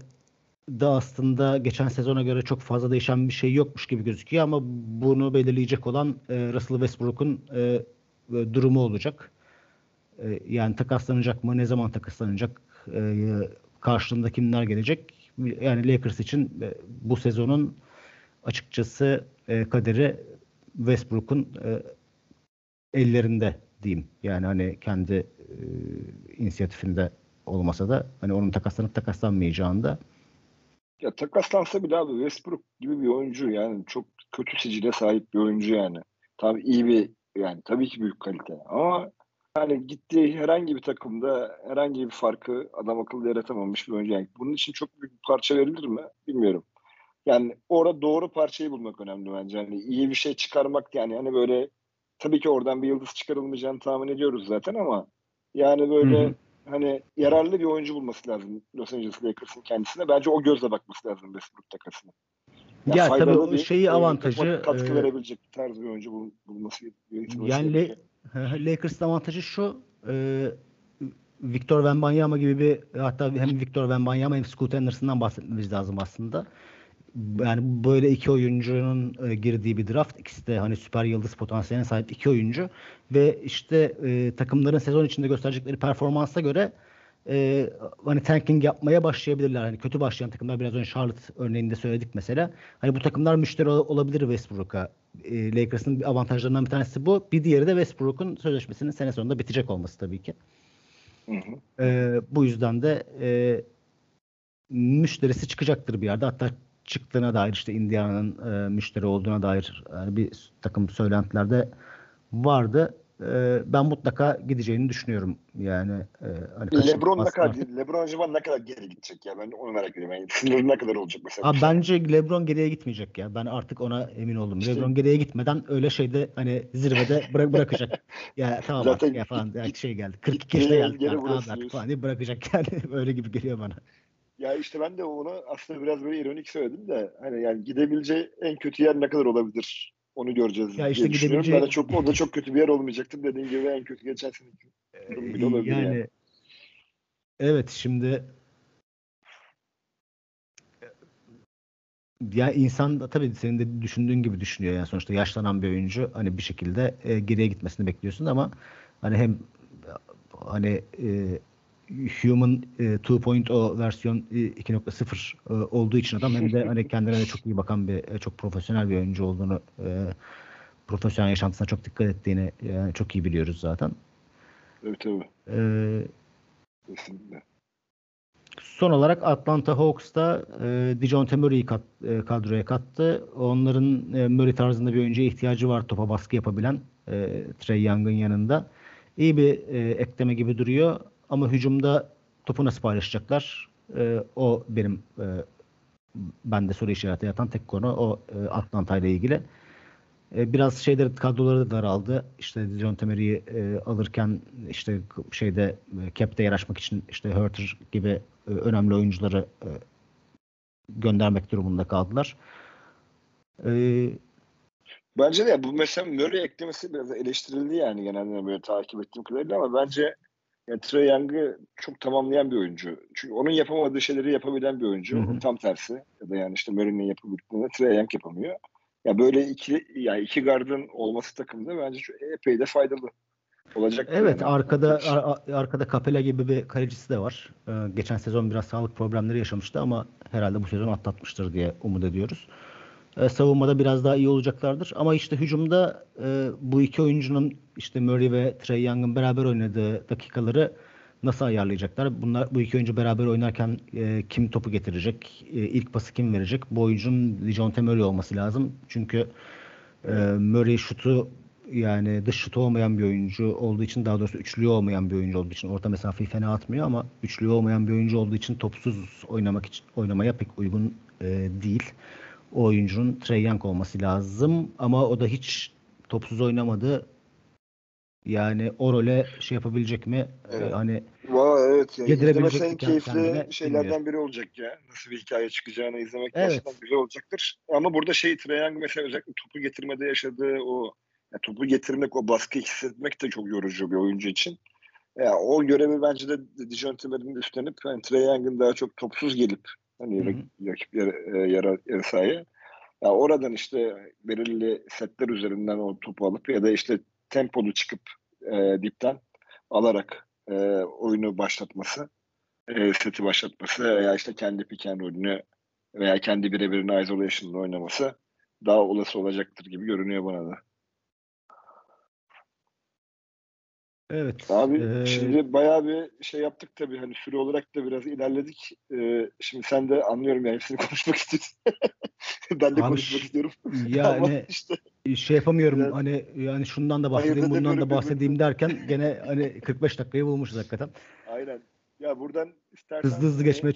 da aslında geçen sezona göre çok fazla değişen bir şey yokmuş gibi gözüküyor ama bunu belirleyecek olan e, Russell Westbrook'un e, e, durumu olacak. E, yani takaslanacak mı? Ne zaman takaslanacak? E, karşılığında kimler gelecek? Yani Lakers için e, bu sezonun açıkçası e, kaderi Westbrook'un e, ellerinde diyeyim. Yani hani kendi e, inisiyatifinde olmasa da hani onun takaslanıp takaslanmayacağında ya takaslansa bile abi Westbrook gibi bir oyuncu yani çok kötü sicile sahip bir oyuncu yani. Tabii iyi bir yani tabii ki büyük kalite ama hani gittiği herhangi bir takımda herhangi bir farkı adam akıllı yaratamamış bir oyuncu. Yani bunun için çok büyük bir parça verilir mi? Bilmiyorum. Yani orada doğru parçayı bulmak önemli bence. Yani iyi bir şey çıkarmak yani hani böyle tabii ki oradan bir yıldız çıkarılmayacağını tahmin ediyoruz zaten ama yani böyle Hı-hı. Hani yararlı bir oyuncu bulması lazım Los Angeles Lakers'ın kendisine. Bence o gözle bakması lazım Westbrook takasına. Yani ya tabii o şeyi avantajı katkı e, verebilecek bir tarz bir oyuncu bul, bulması yani Le, Lakers'ın avantajı şu e, Victor Wembanyama gibi bir hatta hem Victor Wembanyama hem Scoot Anderson'dan bahsetmemiz lazım aslında yani böyle iki oyuncunun e, girdiği bir draft. İkisi de hani süper yıldız potansiyeline sahip iki oyuncu ve işte e, takımların sezon içinde gösterecekleri performansa göre e, hani tanking yapmaya başlayabilirler. Hani kötü başlayan takımlar biraz önce Charlotte örneğinde söyledik mesela. Hani bu takımlar müşteri olabilir Westbrook'a. E, Lakers'ın avantajlarından bir tanesi bu. Bir diğeri de Westbrook'un sözleşmesinin sene sonunda bitecek olması tabii ki. Hı hı. E, bu yüzden de e, müşterisi çıkacaktır bir yerde. Hatta çıktığına dair işte Indiana'nın e, müşteri olduğuna dair yani bir takım söylentilerde vardı. E, ben mutlaka gideceğini düşünüyorum. Yani e, hani LeBron ne kadar LeBron acaba ne kadar geri gidecek ya? Ben onu merak ediyorum. Yani sınırı ne kadar olacak mesela? Abi bence LeBron geriye gitmeyecek ya. Ben artık ona emin oldum. İşte, LeBron geriye gitmeden öyle şeyde hani zirvede bırak bırakacak. ya tamam Zaten artık ya falan yani şey geldi. 42 yaşına geldi. Yani, artık falan diye bırakacak yani. öyle gibi geliyor bana. Ya işte ben de onu aslında biraz böyle ironik söyledim de hani yani gidebileceği en kötü yer ne kadar olabilir onu göreceğiz ya işte diye gidebileceği... Ben de çok, o da çok kötü bir yer olmayacaktır dediğin gibi en kötü geçen seneki durum bile olabilir yani. yani. Evet şimdi ya insan da tabii senin de düşündüğün gibi düşünüyor yani sonuçta yaşlanan bir oyuncu hani bir şekilde e, geriye gitmesini bekliyorsun ama hani hem hani e, Human e, 2.0 versiyon 2.0 e, olduğu için adam hem de hani kendine de çok iyi bakan bir e, çok profesyonel bir oyuncu olduğunu e, profesyonel yaşantısına çok dikkat ettiğini yani çok iyi biliyoruz zaten. Evet tabii. Ee, Kesinlikle. Son olarak Atlanta Hawks'ta e, Dijon Murray'i kat, e, kadroya kattı. Onların e, Murray tarzında bir oyuncuya ihtiyacı var topa baskı yapabilen e, Trey Young'ın yanında. İyi bir e, ekleme gibi duruyor. Ama hücumda topu nasıl paylaşacaklar? E, o benim e, bende soru işareti yatan tek konu o e, Atlanta ile ilgili. E, biraz şeyleri kadroları da daraldı. İşte John Temery'i e, alırken işte şeyde e, cap'te yer açmak için işte Hurter gibi e, önemli oyuncuları e, göndermek durumunda kaldılar. E, bence de bu mesela Murray eklemesi biraz eleştirildi yani genelde böyle takip ettiğim kadarıyla ama bence yani Trey Young'ı çok tamamlayan bir oyuncu. Çünkü onun yapamadığı şeyleri yapabilen bir oyuncu. Hı hı. Tam tersi. Ya da yani işte Murray'nin yapabildiklerini Trey Young yapamıyor. Ya böyle iki yani iki gardın olması takımda bence çok epey de faydalı olacak. Evet yani. arkada ar- arkada Capella gibi bir kalecisi de var. Ee, geçen sezon biraz sağlık problemleri yaşamıştı ama herhalde bu sezon atlatmıştır diye umut ediyoruz. Ee, savunmada biraz daha iyi olacaklardır. Ama işte hücumda e, bu iki oyuncunun işte Murray ve Trey Young'ın beraber oynadığı dakikaları nasıl ayarlayacaklar? Bunlar bu iki oyuncu beraber oynarken e, kim topu getirecek? E, ilk pası kim verecek? Bu oyuncunun Dejounte Murray olması lazım. Çünkü e, Murray şutu yani dış şutu olmayan bir oyuncu olduğu için daha doğrusu üçlü olmayan bir oyuncu olduğu için orta mesafeyi fena atmıyor ama üçlü olmayan bir oyuncu olduğu için topsuz oynamak için oynamaya pek uygun e, değil. O oyuncunun Trey Young olması lazım ama o da hiç topsuz oynamadı. Yani o role şey yapabilecek mi? Evet. Ee, hani Vay, evet. Yani yedirebilecek en keyifli şeylerden bilmiyorum. biri olacak ya. Nasıl bir hikaye çıkacağını izlemek evet. gerçekten güzel olacaktır. Ama burada şey Trae Young mesela özellikle topu getirmede yaşadığı o yani topu getirmek, o baskı hissetmek de çok yorucu bir oyuncu için. Yani o görevi bence de Dijon Timber'in üstlenip yani Trae Young'ın daha çok topsuz gelip hani rakip yer, e, yara, yarı sahaya. Yani oradan işte belirli setler üzerinden o topu alıp ya da işte tempolu çıkıp e, dipten alarak e, oyunu başlatması, e, seti başlatması veya işte kendi pick and rolünü veya kendi birebirini isolation'da oynaması daha olası olacaktır gibi görünüyor bana da. Evet. Abi ee... şimdi bayağı bir şey yaptık tabii hani süre olarak da biraz ilerledik. Ee, şimdi sen de anlıyorum ya hepsini konuşmak istiyorsun. ben de Abi, konuşmak istiyorum. Yani işte. şey yapamıyorum evet. hani yani şundan da bahsedeyim bundan da bahsedeyim derken gene hani 45 dakikayı bulmuşuz hakikaten. Aynen. Ya buradan istersen hızlı hızlı geçmeye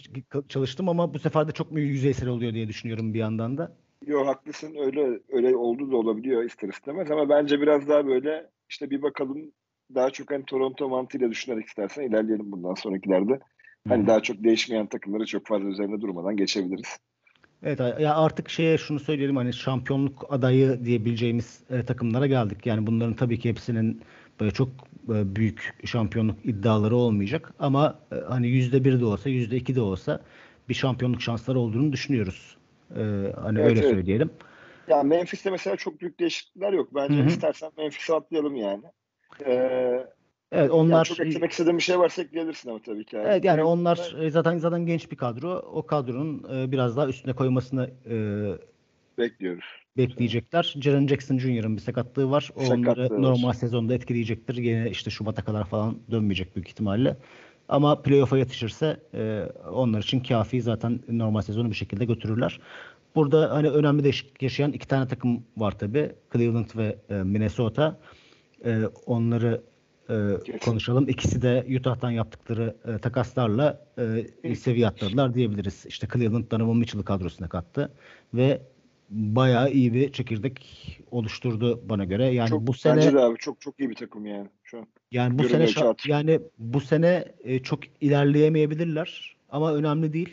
çalıştım ama bu sefer de çok mu yüzeysel oluyor diye düşünüyorum bir yandan da. Yok haklısın öyle öyle oldu da olabiliyor ister istemez ama bence biraz daha böyle işte bir bakalım daha çok hani Toronto mantığıyla düşünerek istersen ilerleyelim bundan sonrakilerde. Hani daha çok değişmeyen takımları çok fazla üzerinde durmadan geçebiliriz. Evet ya artık şeye şunu söyleyelim hani şampiyonluk adayı diyebileceğimiz e, takımlara geldik. Yani bunların tabii ki hepsinin böyle çok e, büyük şampiyonluk iddiaları olmayacak ama e, hani yüzde bir de olsa yüzde iki de olsa bir şampiyonluk şansları olduğunu düşünüyoruz. E, hani evet, öyle evet. söyleyelim. Ya Memphis'te mesela çok büyük değişiklikler yok. Bence Hı-hı. istersen Memphis'e atlayalım yani. Ee, Evet onlar yani çok eklemek istediğim bir şey varsa ekleyebilirsin ama tabii ki. Evet yani onlar evet. zaten zaten genç bir kadro. O kadronun e, biraz daha üstüne koymasını e, bekliyoruz. Bekleyecekler. Jaren Jackson Jr.'ın bir sakatlığı var. O onları var. normal sezonda etkileyecektir. Yine işte Şubat'a kadar falan dönmeyecek büyük ihtimalle. Ama playoff'a yetişirse e, onlar için kafi zaten normal sezonu bir şekilde götürürler. Burada hani önemli değişiklik yaşayan iki tane takım var tabi. Cleveland ve e, Minnesota. E, onları e, konuşalım. İkisi de Utah'tan yaptıkları e, takaslarla e, seviye atladılar diyebiliriz. İşte Cleveland Donovan Mitchell'ı kadrosuna kattı ve bayağı iyi bir çekirdek oluşturdu bana göre. Yani çok, bu sene bence de abi çok çok iyi bir takım yani şu an. Yani bu sene şa- yani bu sene e, çok ilerleyemeyebilirler ama önemli değil.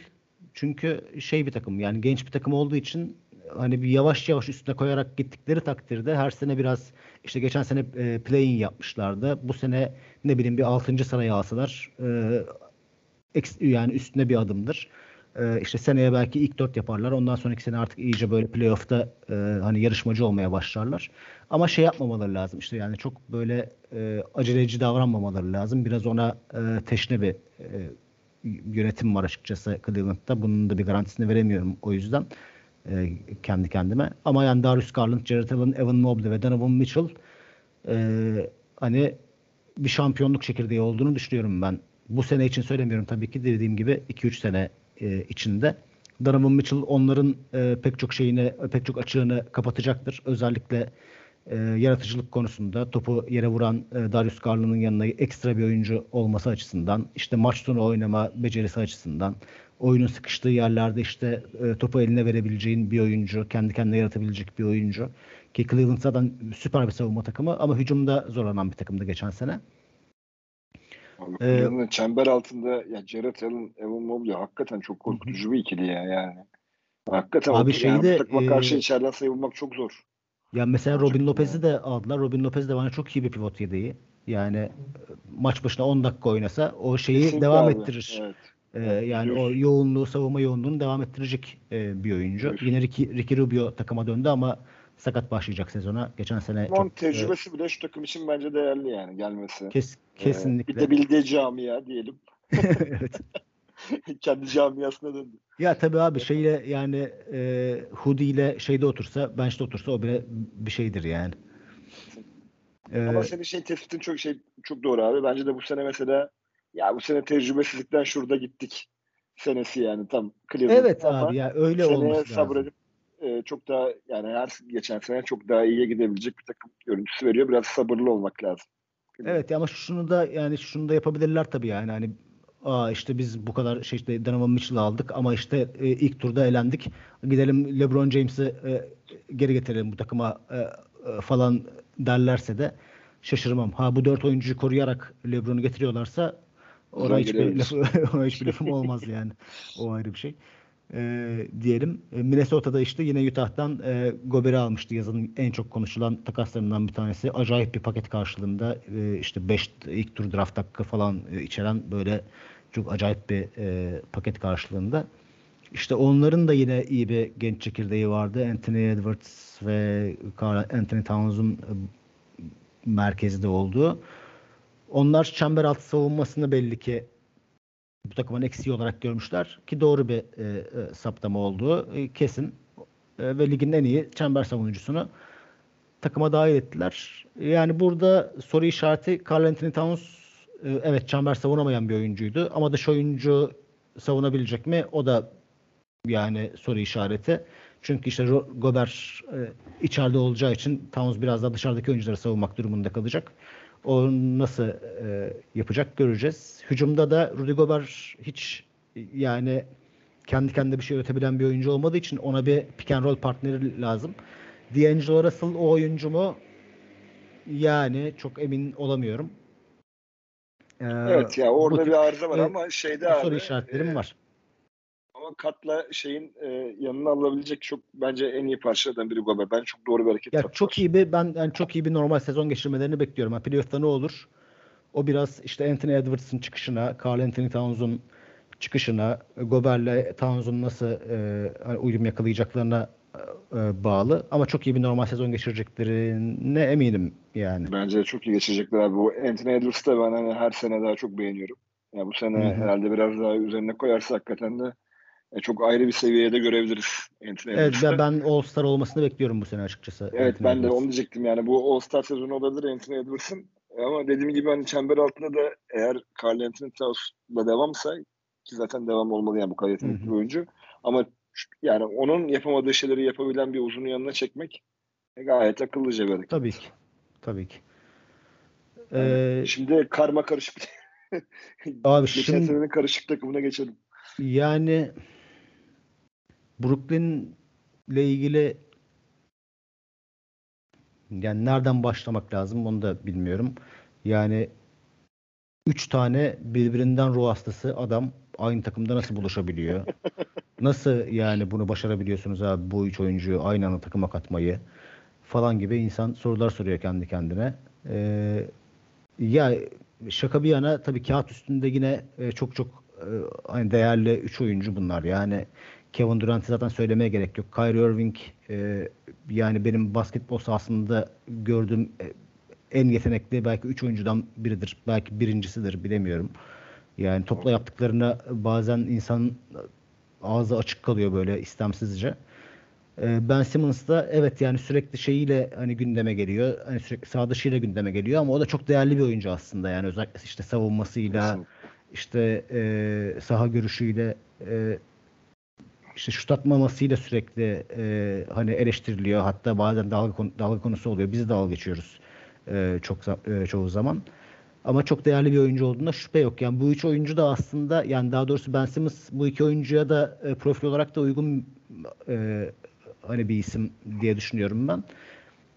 Çünkü şey bir takım yani genç bir takım olduğu için hani bir yavaş yavaş üstüne koyarak gittikleri takdirde her sene biraz işte geçen sene e, play-in yapmışlardı. Bu sene ne bileyim bir 6. sıraya alsalar e, yani üstüne bir adımdır. E, işte seneye belki ilk dört yaparlar. Ondan sonraki sene artık iyice böyle playoff'ta e, hani yarışmacı olmaya başlarlar. Ama şey yapmamaları lazım. işte yani çok böyle e, aceleci davranmamaları lazım. Biraz ona e, teşne bir e, yönetim var açıkçası Cleveland'da. Bunun da bir garantisini veremiyorum o yüzden e, kendi kendime. Ama yani Darius Garland, Jared Allen, Evan Mobley ve Donovan Mitchell e, hani bir şampiyonluk çekirdeği olduğunu düşünüyorum ben. Bu sene için söylemiyorum tabii ki dediğim gibi 2-3 sene e, içinde. Donovan Mitchell onların e, pek çok şeyini, pek çok açığını kapatacaktır. Özellikle e, yaratıcılık konusunda topu yere vuran e, Darius Garland'ın yanına ekstra bir oyuncu olması açısından, işte maç sonu oynama becerisi açısından, oyunun sıkıştığı yerlerde işte e, topu eline verebileceğin bir oyuncu, kendi kendine yaratabilecek bir oyuncu. Ki Cleveland zaten süper bir savunma takımı ama hücumda zorlanan bir takımdı geçen sene. Ee, çember altında ya Jared Allen, Evan Mobley hakikaten çok korkutucu bir ikili ya yani. Hakikaten abi şeyde, yani, takıma karşı e, içeriden sayılmak çok zor. Ya mesela Robin Lopez'i de aldılar. Robin Lopez de bana çok iyi bir pivot yedeği. Yani maç başına 10 dakika oynasa o şeyi Kesinlikle devam abi. ettirir. Evet. Ee, yani o yoğunluğu, savunma yoğunluğunu devam ettirecek e, bir oyuncu. Yine Ricky, Ricky Rubio takıma döndü ama sakat başlayacak sezona. Geçen sene Ama çok, tecrübesi e, bile şu takım için bence değerli yani gelmesi. Kes, kesinlikle. Ee, bir de bildiği camia diyelim. evet. Kendi camiasına döndü. Ya tabii abi şeyle yani e, Hoodie ile şeyde otursa, bench'te otursa o bile bir şeydir yani. Ama ee, senin şey tespitin çok şey çok doğru abi. Bence de bu sene mesela ya bu sene tecrübesizlikten şurada gittik senesi yani tam Cleveland. Evet abi ya öyle olması sabredip e, çok daha yani her geçen sene çok daha iyiye gidebilecek bir takım görüntüsü veriyor. Biraz sabırlı olmak lazım. Evet ama şunu da yani şunu da yapabilirler tabii yani hani Aa işte biz bu kadar şey işte Donovan Mitchell'ı aldık ama işte e, ilk turda elendik. Gidelim LeBron James'i e, geri getirelim bu takıma e, e, falan derlerse de şaşırmam. Ha bu dört oyuncuyu koruyarak LeBron'u getiriyorlarsa ona hiçbir, laf, ona hiçbir lafım olmaz yani. O ayrı bir şey. E, diyelim. Minnesota'da işte yine Utah'tan e, Gober'i almıştı yazın en çok konuşulan takaslarından bir tanesi. Acayip bir paket karşılığında e, işte 5 ilk tur draft hakkı falan e, içeren böyle çok acayip bir e, paket karşılığında. İşte onların da yine iyi bir genç çekirdeği vardı. Anthony Edwards ve Anthony Towns'un e, merkezde olduğu. Onlar çember altı savunmasını belli ki bu takımın eksiği olarak görmüşler ki doğru bir e, e, saptama olduğu e, kesin e, ve ligin en iyi çember savunucusunu takıma dahil ettiler. Yani burada soru işareti Carl Anthony Towns e, evet çember savunamayan bir oyuncuydu ama dış oyuncu savunabilecek mi? O da yani soru işareti. Çünkü işte Gober e, içeride olacağı için Towns biraz daha dışarıdaki oyuncuları savunmak durumunda kalacak. O nasıl e, yapacak göreceğiz. Hücumda da Rudy Gober hiç yani kendi kendine bir şey üretebilen bir oyuncu olmadığı için ona bir pick and roll partneri lazım. D'Angelo Russell o oyuncu mu? Yani çok emin olamıyorum. Ee, evet ya orada bir arıza var ama şeyde abi. Soru işaretlerim e, var. Ama Kat'la şeyin e, yanına alabilecek çok bence en iyi parçalardan biri Gober. Ben çok doğru bir hareket ya Çok iyi bir ben yani çok iyi bir normal sezon geçirmelerini bekliyorum. Yani playoff'ta ne olur? O biraz işte Anthony Edwards'ın çıkışına, Carl Anthony Towns'un çıkışına, Gober'le Towns'un nasıl e, hani uyum yakalayacaklarına e, bağlı. Ama çok iyi bir normal sezon geçireceklerine eminim yani. Bence çok iyi geçirecekler abi. Bu Anthony Edwards'ı ben hani her sene daha çok beğeniyorum. Ya bu sene Hı-hı. herhalde biraz daha üzerine koyarsa hakikaten de e, çok ayrı bir seviyede görebiliriz Anthony Evet ben, ben All-Star olmasını bekliyorum bu sene açıkçası. Evet Anthony ben Edwards. de onu diyecektim yani bu All-Star sezonu olabilir Anthony Edwards'ın. Ama dediğim gibi hani çember altında da eğer Carl Anthony Towns'la devamsa ki zaten devam olmalı yani bu kadar yetenekli bir oyuncu. Ama yani onun yapamadığı şeyleri yapabilen bir uzunu yanına çekmek gayet akıllıca bir hareket. Tabii ki. Tabii ki. Ee, şimdi karma karışık. abi Geçen şimdi, senenin karışık takımına geçelim. Yani Brooklyn ile ilgili yani nereden başlamak lazım onu da bilmiyorum. Yani üç tane birbirinden ruh hastası adam aynı takımda nasıl buluşabiliyor? nasıl yani bunu başarabiliyorsunuz abi bu üç oyuncuyu aynı anda takıma katmayı falan gibi insan sorular soruyor kendi kendine. Ee, ya şaka bir yana tabii kağıt üstünde yine e, çok çok e, hani değerli üç oyuncu bunlar. Yani Kevin Durant'ı zaten söylemeye gerek yok. Kyrie Irving e, yani benim basketbol sahasında gördüğüm e, en yetenekli belki üç oyuncudan biridir. Belki birincisidir bilemiyorum. Yani topla yaptıklarına bazen insan ağzı açık kalıyor böyle istemsizce. E, ben Simmons da evet yani sürekli şeyiyle hani gündeme geliyor. Hani sürekli sağ dışıyla gündeme geliyor ama o da çok değerli bir oyuncu aslında. Yani özellikle işte savunmasıyla işte e, saha görüşüyle e, işte şut atmamasıyla sürekli e, hani eleştiriliyor. Hatta bazen dalga, konu, dalga konusu oluyor. Biz de dalga geçiyoruz e, çok e, çoğu zaman. Ama çok değerli bir oyuncu olduğunda şüphe yok. Yani bu üç oyuncu da aslında yani daha doğrusu Ben Simmons bu iki oyuncuya da e, profil olarak da uygun e, hani bir isim diye düşünüyorum ben.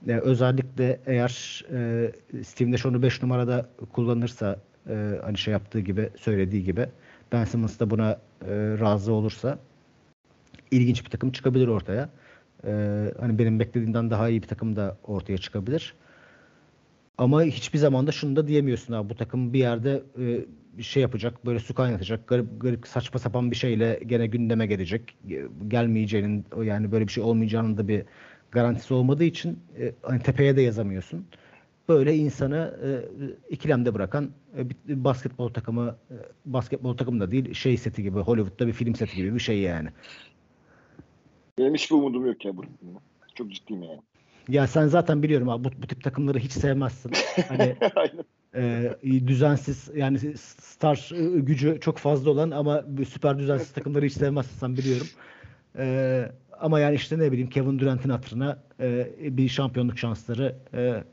E, özellikle eğer e, Steve Nash onu 5 numarada kullanırsa e, hani şey yaptığı gibi söylediği gibi Ben Simmons da buna e, razı olursa ilginç bir takım çıkabilir ortaya. Ee, hani benim beklediğimden daha iyi bir takım da ortaya çıkabilir. Ama hiçbir zaman da şunu da diyemiyorsun abi bu takım bir yerde e, şey yapacak, böyle su kaynatacak, garip, garip saçma sapan bir şeyle gene gündeme gelecek. Gelmeyeceğinin yani böyle bir şey olmayacağının da bir garantisi olmadığı için e, hani tepeye de yazamıyorsun. Böyle insanı e, ikilemde bırakan e, bir basketbol takımı e, basketbol takımı da değil şey seti gibi Hollywood'da bir film seti gibi bir şey yani. Benim hiçbir umudum yok ya Brooklyn'da. Çok ciddiyim yani. Ya sen zaten biliyorum abi bu, bu tip takımları hiç sevmezsin. Hani e, düzensiz yani star e, gücü çok fazla olan ama süper düzensiz takımları hiç sevmezsin sen biliyorum. E, ama yani işte ne bileyim Kevin Durant'in hatırına e, bir şampiyonluk şansları e,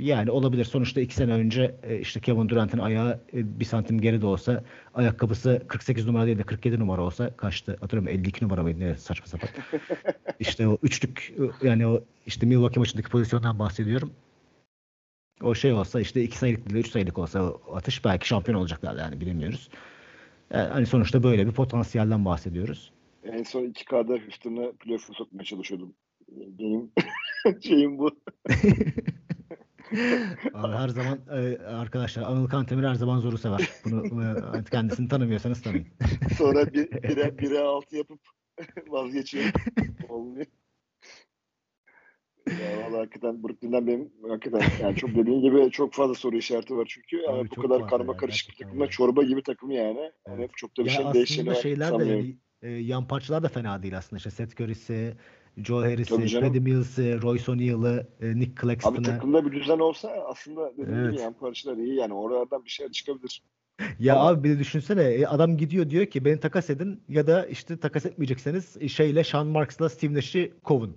yani olabilir. Sonuçta iki sene önce e, işte Kevin Durant'in ayağı e, bir santim geri de olsa ayakkabısı 48 numara değil de 47 numara olsa kaçtı? Hatırlıyorum 52 numara mıydı? Ne saçma sapan. İşte o üçlük e, yani o işte Milwaukee maçındaki pozisyondan bahsediyorum. O şey olsa işte iki sayılık değil de üç sayılık olsa o atış belki şampiyon olacaklar yani bilemiyoruz. Yani hani sonuçta böyle bir potansiyelden bahsediyoruz. En son 2K'da Houston'a playoff'a sokmaya çalışıyordum. Benim şeyim bu. her zaman e, arkadaşlar Anıl Kantemir her zaman zoru sever. Bunu e, kendisini tanımıyorsanız tanıyın. Sonra bir, bire, bire altı yapıp vazgeçiyor. Olmuyor. Ya valla hakikaten Brooklyn'den benim hakikaten yani çok dediğin gibi çok fazla soru işareti var çünkü yani bu kadar karma karışık bir takımda çorba gibi takım yani. Evet. yani çok da bir şey değişeni var. şeyler de e, yan parçalar da fena değil aslında. İşte Seth Curry'si, Joe Harris'i, Paddy Mills'i, Royce O'Neal'ı, e, Nick Claxton'ı. Abi takımda bir düzen olsa aslında dediğim evet. gibi yan parçalar iyi yani oralardan bir şeyler çıkabilir. Ya Ama... abi bir de düşünsene e, adam gidiyor diyor ki beni takas edin ya da işte takas etmeyecekseniz e, şeyle Sean Marks'la Steve Nash'i kovun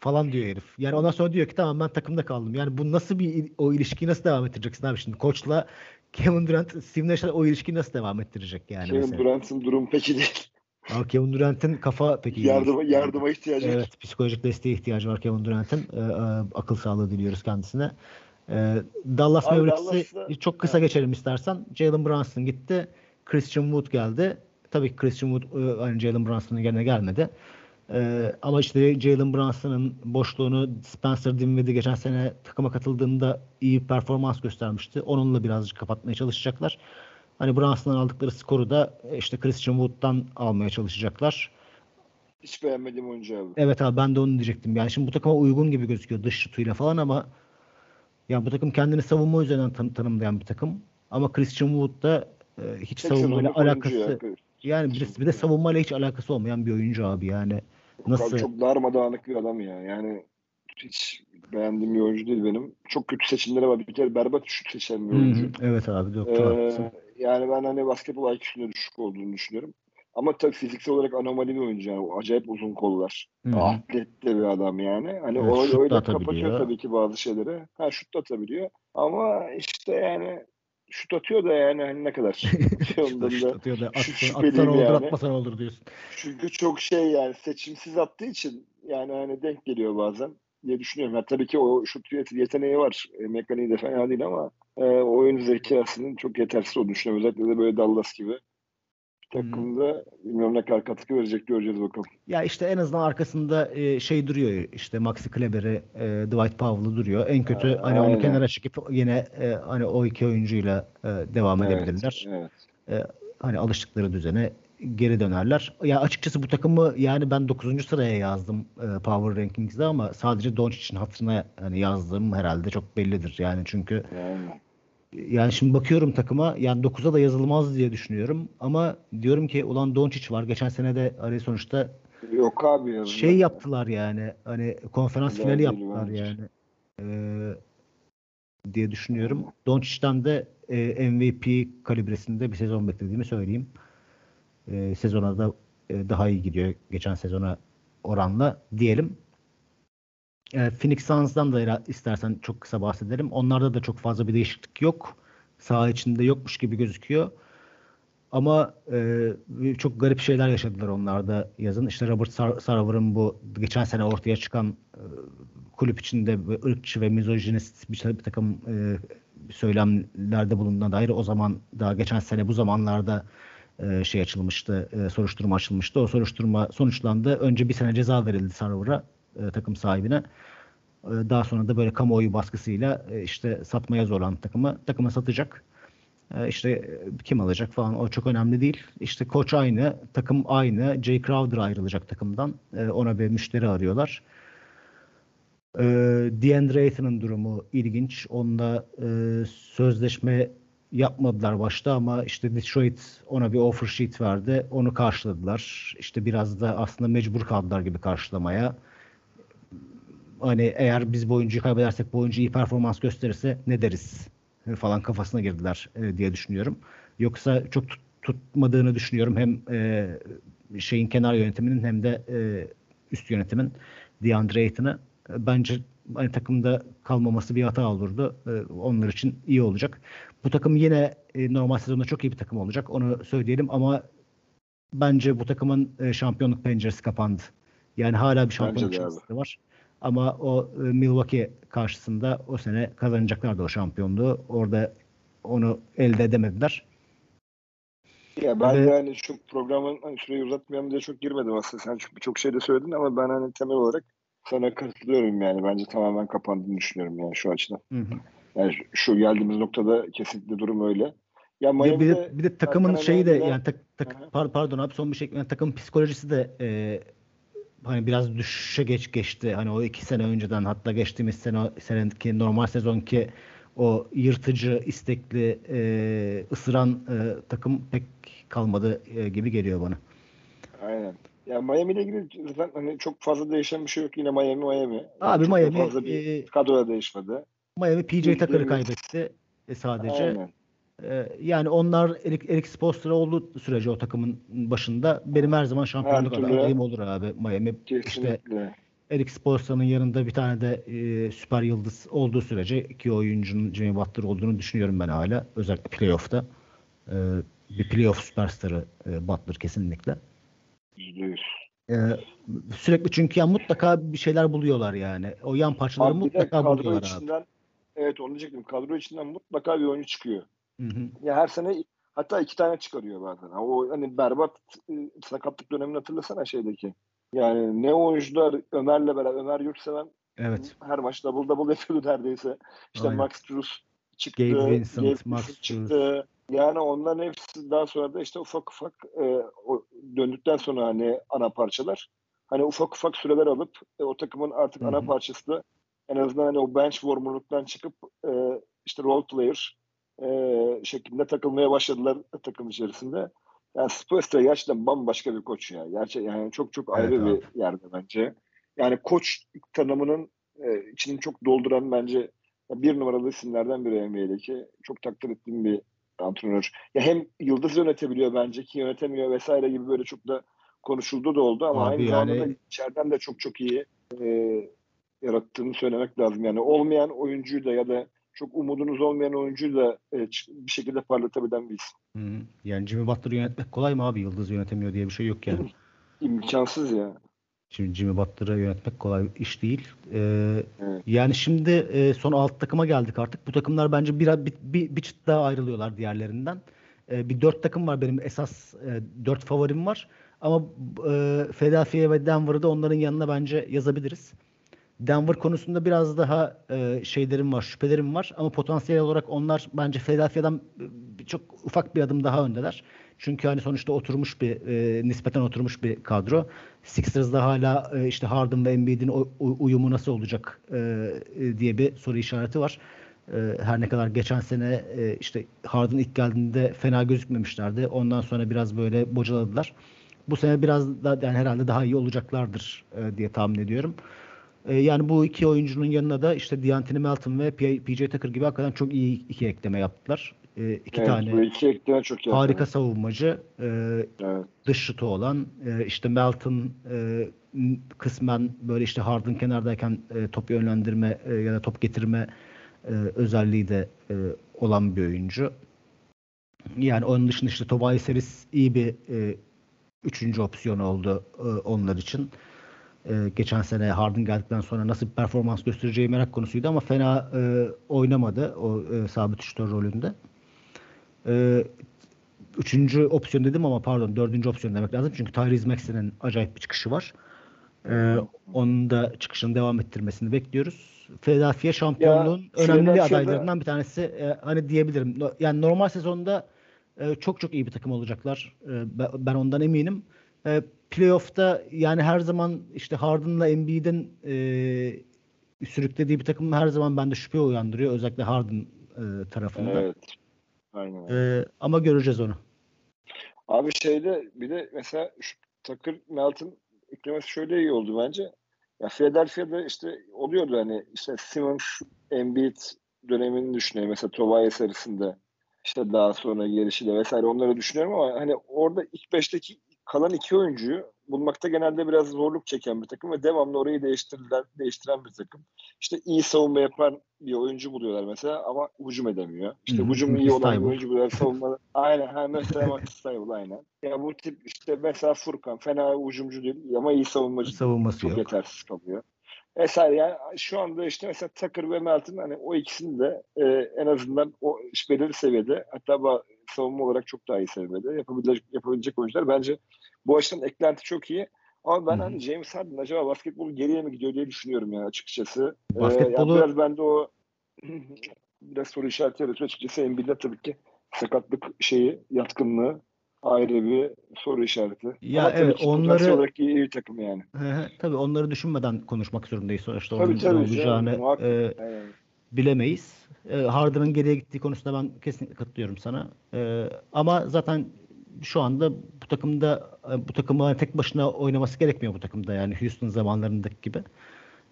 falan diyor herif. Yani ondan sonra diyor ki tamam ben takımda kaldım. Yani bu nasıl bir o ilişkiyi nasıl devam ettireceksin abi şimdi? Koçla Kevin Durant, Steve Nash'la o ilişkiyi nasıl devam ettirecek yani? Kevin Durant'ın durum peki değil. Abi Kevin Durant'ın kafa peki yardıma, yardıma ihtiyacı var. Evet psikolojik desteğe ihtiyacı var Kevin Durant'ın. Ee, e, akıl sağlığı diliyoruz kendisine. Ee, Dallas Mavericks'i çok kısa geçelim istersen. Jalen Brunson gitti. Christian Wood geldi. Tabii ki Christian Wood e, aynı Jalen Brunson'ın yerine gelmedi. Ee, ama işte Jalen Brunson'ın boşluğunu Spencer Dinwiddie geçen sene takıma katıldığında iyi performans göstermişti. Onunla birazcık kapatmaya çalışacaklar. Hani Brunson'dan aldıkları skoru da e, işte Christian Wood'dan almaya çalışacaklar. Hiç beğenmediğim oyuncu abi. Evet abi ben de onu diyecektim. Yani şimdi bu takıma uygun gibi gözüküyor dış şutuyla falan ama yani bu takım kendini savunma üzerinden tan- tanımlayan bir takım. Ama Christian Wood da e, hiç savunmayla alakası ya. yani bir, bir de savunmayla hiç alakası olmayan bir oyuncu abi yani. Nasıl? Abi çok darmadağınık bir adam ya. Yani hiç beğendiğim bir oyuncu değil benim. Çok kötü seçimleri var. Bir kere berbat şut seçen bir oyuncu. Hı-hı. Evet abi doktor ee, Yani ben hani basketbol IQ'sunda düşük olduğunu düşünüyorum. Ama tabii fiziksel olarak anomali bir oyuncu yani. Acayip uzun kollar. Hı-hı. Atletli bir adam yani. Hani evet, o öyle kapatıyor tabii ki bazı şeyleri. Ha şut da atabiliyor. Ama işte yani şut atıyor da yani hani ne kadar ondan şut atıyor da atsan, atsan olur yani. atmasan olur diyorsun. Çünkü çok şey yani seçimsiz attığı için yani hani denk geliyor bazen diye düşünüyorum. Ya tabii ki o şut yeteneği var. E, mekaniği de fena değil ama e, oyun zekasının çok yetersiz olduğunu düşünüyorum. Özellikle de böyle Dallas gibi takımda hmm. bilmiyorum ne kadar katkı verecek göreceğiz bakalım. Ya işte en azından arkasında e, şey duruyor işte Maxi Kleber'i, e, Dwight Powell'ı duruyor. En kötü ha, hani aynen. onu kenara çekip yine e, hani o iki oyuncuyla e, devam evet, edebilirler. Evet. E, hani alıştıkları düzene geri dönerler. Ya açıkçası bu takımı yani ben 9. sıraya yazdım e, Power Rankings'de ama sadece Doncic'in hatırına hani yazdığım herhalde çok bellidir. Yani çünkü yani yani şimdi bakıyorum takıma yani 9'a da yazılmaz diye düşünüyorum ama diyorum ki ulan Doncic var. Geçen sene de hani sonuçta Yok abi yazılmaz. Şey yaptılar yani hani konferans Güzel finali yaptılar bence. yani. Ee, diye düşünüyorum. Doncic'ten de e, MVP kalibresinde bir sezon beklediğimi söyleyeyim. E, sezona da e, daha iyi gidiyor geçen sezona oranla diyelim. E, Phoenix Suns'dan da istersen çok kısa bahsedelim. Onlarda da çok fazla bir değişiklik yok. Saha içinde yokmuş gibi gözüküyor. Ama e, çok garip şeyler yaşadılar onlarda yazın. İşte Robert Sar- Sarver'ın bu geçen sene ortaya çıkan e, kulüp içinde ırkçı ve mizojinist bir, bir takım e, söylemlerde bulunduğuna dair o zaman daha geçen sene bu zamanlarda e, şey açılmıştı, e, soruşturma açılmıştı. O soruşturma sonuçlandı. Önce bir sene ceza verildi Sarver'a e, takım sahibine. E, daha sonra da böyle kamuoyu baskısıyla e, işte satmaya zorlandı takımı. Takımı satacak. E, işte e, kim alacak falan o çok önemli değil. İşte koç aynı, takım aynı. Jay Crowder ayrılacak takımdan. E, ona bir müşteri arıyorlar. E, DeAndre Ayton'un durumu ilginç. Onunla e, sözleşme yapmadılar başta ama işte Detroit ona bir offer sheet verdi. Onu karşıladılar. İşte biraz da aslında mecbur kaldılar gibi karşılamaya hani eğer biz bu oyuncuyu kaybedersek bu oyuncu iyi performans gösterirse ne deriz falan kafasına girdiler e, diye düşünüyorum. Yoksa çok tut, tutmadığını düşünüyorum hem e, şeyin kenar yönetiminin hem de e, üst yönetimin DeAndre Ayton'ı bence hani takımda kalmaması bir hata olurdu. E, onlar için iyi olacak. Bu takım yine e, normal sezonda çok iyi bir takım olacak. Onu söyleyelim ama bence bu takımın e, şampiyonluk penceresi kapandı. Yani hala bir şampiyonluk şansı var. Ama o e, Milwaukee karşısında o sene kazanacaklardı o şampiyonluğu. Orada onu elde edemediler. Ya ben Ve, de hani şu programın hani süreyi uzatmayalım diye çok girmedim aslında. Sen çok birçok şey de söyledin ama ben hani temel olarak sana katılıyorum yani. Bence tamamen kapandığını düşünüyorum yani şu açıdan. Hı hı. Yani şu geldiğimiz noktada kesinlikle durum öyle. Ya Miami'de, bir, de, bir de takımın şeyi de yani tak, tak, pardon abi son bir şey yani takım psikolojisi de e, hani biraz düşüşe geç geçti. Hani o iki sene önceden hatta geçtiğimiz sene seneki normal sezonki o yırtıcı, istekli, e, ısıran e, takım pek kalmadı e, gibi geliyor bana. Aynen. Ya Miami ile ilgili zaten hani çok fazla değişen bir şey yok. Yine Miami Miami. Abi çok Miami fazla bir e, kadroya değişmedi. Miami PJ Tucker'ı kaybetti e, sadece. Aynen. Ee, yani onlar Eric, Eric Spoelstra olduğu sürece o takımın başında benim her zaman şampiyonluk adayım olur abi Miami. Kesinlikle. İşte Eric Spoelstra'nın yanında bir tane de e, süper yıldız olduğu sürece iki oyuncunun Jimmy Butler olduğunu düşünüyorum ben hala. Özellikle playoff'ta. E, bir playoff süperstarı e, Butler kesinlikle. %100. E, sürekli çünkü ya mutlaka bir şeyler buluyorlar yani. O yan parçaları Abi mutlaka kadro buluyorlar abi. içinden, Evet onu diyecektim. Kadro içinden mutlaka bir oyuncu çıkıyor. Hı hı. Ya her sene hatta iki tane çıkarıyor bazen. O hani berbat e, sakatlık dönemini hatırlasana şeydeki. Yani ne oyuncular Ömer'le beraber Ömer Yurtseven Evet. her maç double double yapıyordu neredeyse. İşte Aynen. Max Struz çıktı. Gabe Vincent, Gabe Max Vincent çıktı. Yani onların hepsi daha sonra da işte ufak ufak e, o, döndükten sonra hani ana parçalar. Hani ufak ufak süreler alıp e, o takımın artık Hı hı. ana parçası da en azından hani o bench warmer'lıktan çıkıp e, işte role player e, şeklinde takılmaya başladılar takım içerisinde. Yani Spurs'ta gerçekten bambaşka bir koç ya. Gerçekten yani çok çok ayrı Evet bir yerde bence. Yani koç tanımının e, içini çok dolduran bence bir numaralı isimlerden biri NBA'deki. Çok takdir ettiğim bir antrenör. Ya hem yıldız yönetebiliyor bence ki yönetemiyor vesaire gibi böyle çok da konuşuldu da oldu ama Abi aynı zamanda yani- da içeriden de çok çok iyi e, yarattığını söylemek lazım. Yani olmayan oyuncuyu da ya da çok umudunuz olmayan oyuncuyu da e, bir şekilde parlatabilen bir isim. Hı. Yani Jimmy Butler'ı yönetmek kolay mı abi? Yıldız yönetemiyor diye bir şey yok yani. İmkansız ya. Şimdi Jimmy Butler'ı yönetmek kolay iş değil. Ee, Evet. Yani şimdi e, son alt takıma geldik artık. Bu takımlar bence bir, bir, bir, bir çıt daha ayrılıyorlar diğerlerinden. E, bir dört takım var benim esas e, dört favorim var. Ama e, Philadelphia ve Denver'ı da onların yanına bence yazabiliriz. Denver konusunda biraz daha e, şeylerim var, şüphelerim var. Ama potansiyel olarak onlar bence Philadelphia'dan e, çok ufak bir adım daha öndeler. Çünkü hani sonuçta oturmuş bir, e, nispeten oturmuş bir kadro. Sixers'da hala e, işte Harden ve Embiid'in uyumu nasıl olacak e, e, diye bir soru işareti var. E, her ne kadar geçen sene e, işte Harden ilk geldiğinde fena gözükmemişlerdi. Ondan sonra biraz böyle bocaladılar. Bu sene biraz da yani herhalde daha iyi olacaklardır e, diye tahmin ediyorum. E, yani bu iki oyuncunun yanına da işte D'Anthony Melton ve PJ Tucker gibi hakikaten çok iyi iki ekleme yaptılar. E, iki Evet, tane bu iki ekleme çok iyi. harika savunmacı. E, Evet. dış şutu olan e, işte Melton e, kısmen böyle işte Harden kenardayken e, top yönlendirme e, ya da top getirme e, özelliği de e, olan bir oyuncu. Yani onun dışında işte Tobias Harris iyi bir e, üçüncü opsiyon oldu e, onlar için. E, geçen sene Harden geldikten sonra nasıl bir performans göstereceği merak konusuydu ama fena e, oynamadı o e, sabit şutör rolünde. E, üçüncü opsiyon dedim ama pardon dördüncü opsiyon demek lazım. Çünkü Tyrese Maxey'nin acayip bir çıkışı var. Ee, onun da çıkışını devam ettirmesini bekliyoruz. Philadelphia şampiyonluğun Ya, önemli adaylarından bir tanesi. Ee, hani diyebilirim. No- Yani normal sezonda e, çok çok iyi bir takım olacaklar. Ee, ben, ondan eminim. Ee, playoff'ta yani her zaman işte Harden'la Embiid'in e, sürüklediği bir takım her zaman bende şüphe uyandırıyor. Özellikle Harden e, tarafında. Evet. Aynen. Ee, ama göreceğiz onu. Abi şeyde bir de mesela şu Tucker Melton eklemesi şöyle iyi oldu bence. Ya Philadelphia'da işte oluyordu hani işte Simmons, Embiid dönemini düşünüyorum. Mesela Tobias arasında işte daha sonra gelişiyle vesaire onları düşünüyorum ama hani orada ilk beşteki kalan iki oyuncuyu bulmakta genelde biraz zorluk çeken bir takım ve devamlı orayı değiştirirler, değiştiren bir takım. İşte iyi savunma yapan bir oyuncu buluyorlar mesela ama hücum edemiyor. İşte hücum iyi olan bir oyuncu buluyorlar savunma. Aynen. Ha, mesela Stable aynen. Ya bu tip işte mesela Furkan fena hücumcu değil ama iyi savunmacı. Savunması Çok yok. yetersiz kalıyor. Vesaire yani şu anda işte mesela Tucker ve Melton hani o ikisini de e, en azından o iş belirli seviyede hatta savunma olarak çok daha iyi seviyede yapabilecek, yapabilecek oyuncular. Bence bu açıdan eklenti çok iyi. Ama ben Hı hı. hani James Harden acaba basketbol geriye mi gidiyor diye düşünüyorum yani açıkçası. Ee, Basketbolu- yani biraz bende o biraz soru işareti yaratıyor açıkçası. Embiid'de tabii ki sakatlık şeyi, yatkınlığı ayrı bir soru işareti. Ya Ama evet, onları- olarak iyi, bir takım yani. Tabii onları düşünmeden konuşmak zorundayız sonuçta Tabii, onun tabii canım, olacağını muhakkak. e, Aynen. Bilemeyiz. E, Harden'ın geriye gittiği konusunda ben kesinlikle katılıyorum sana. E, ama zaten şu anda bu takımda e, bu takımı tek başına oynaması gerekmiyor bu takımda yani Houston zamanlarındaki gibi.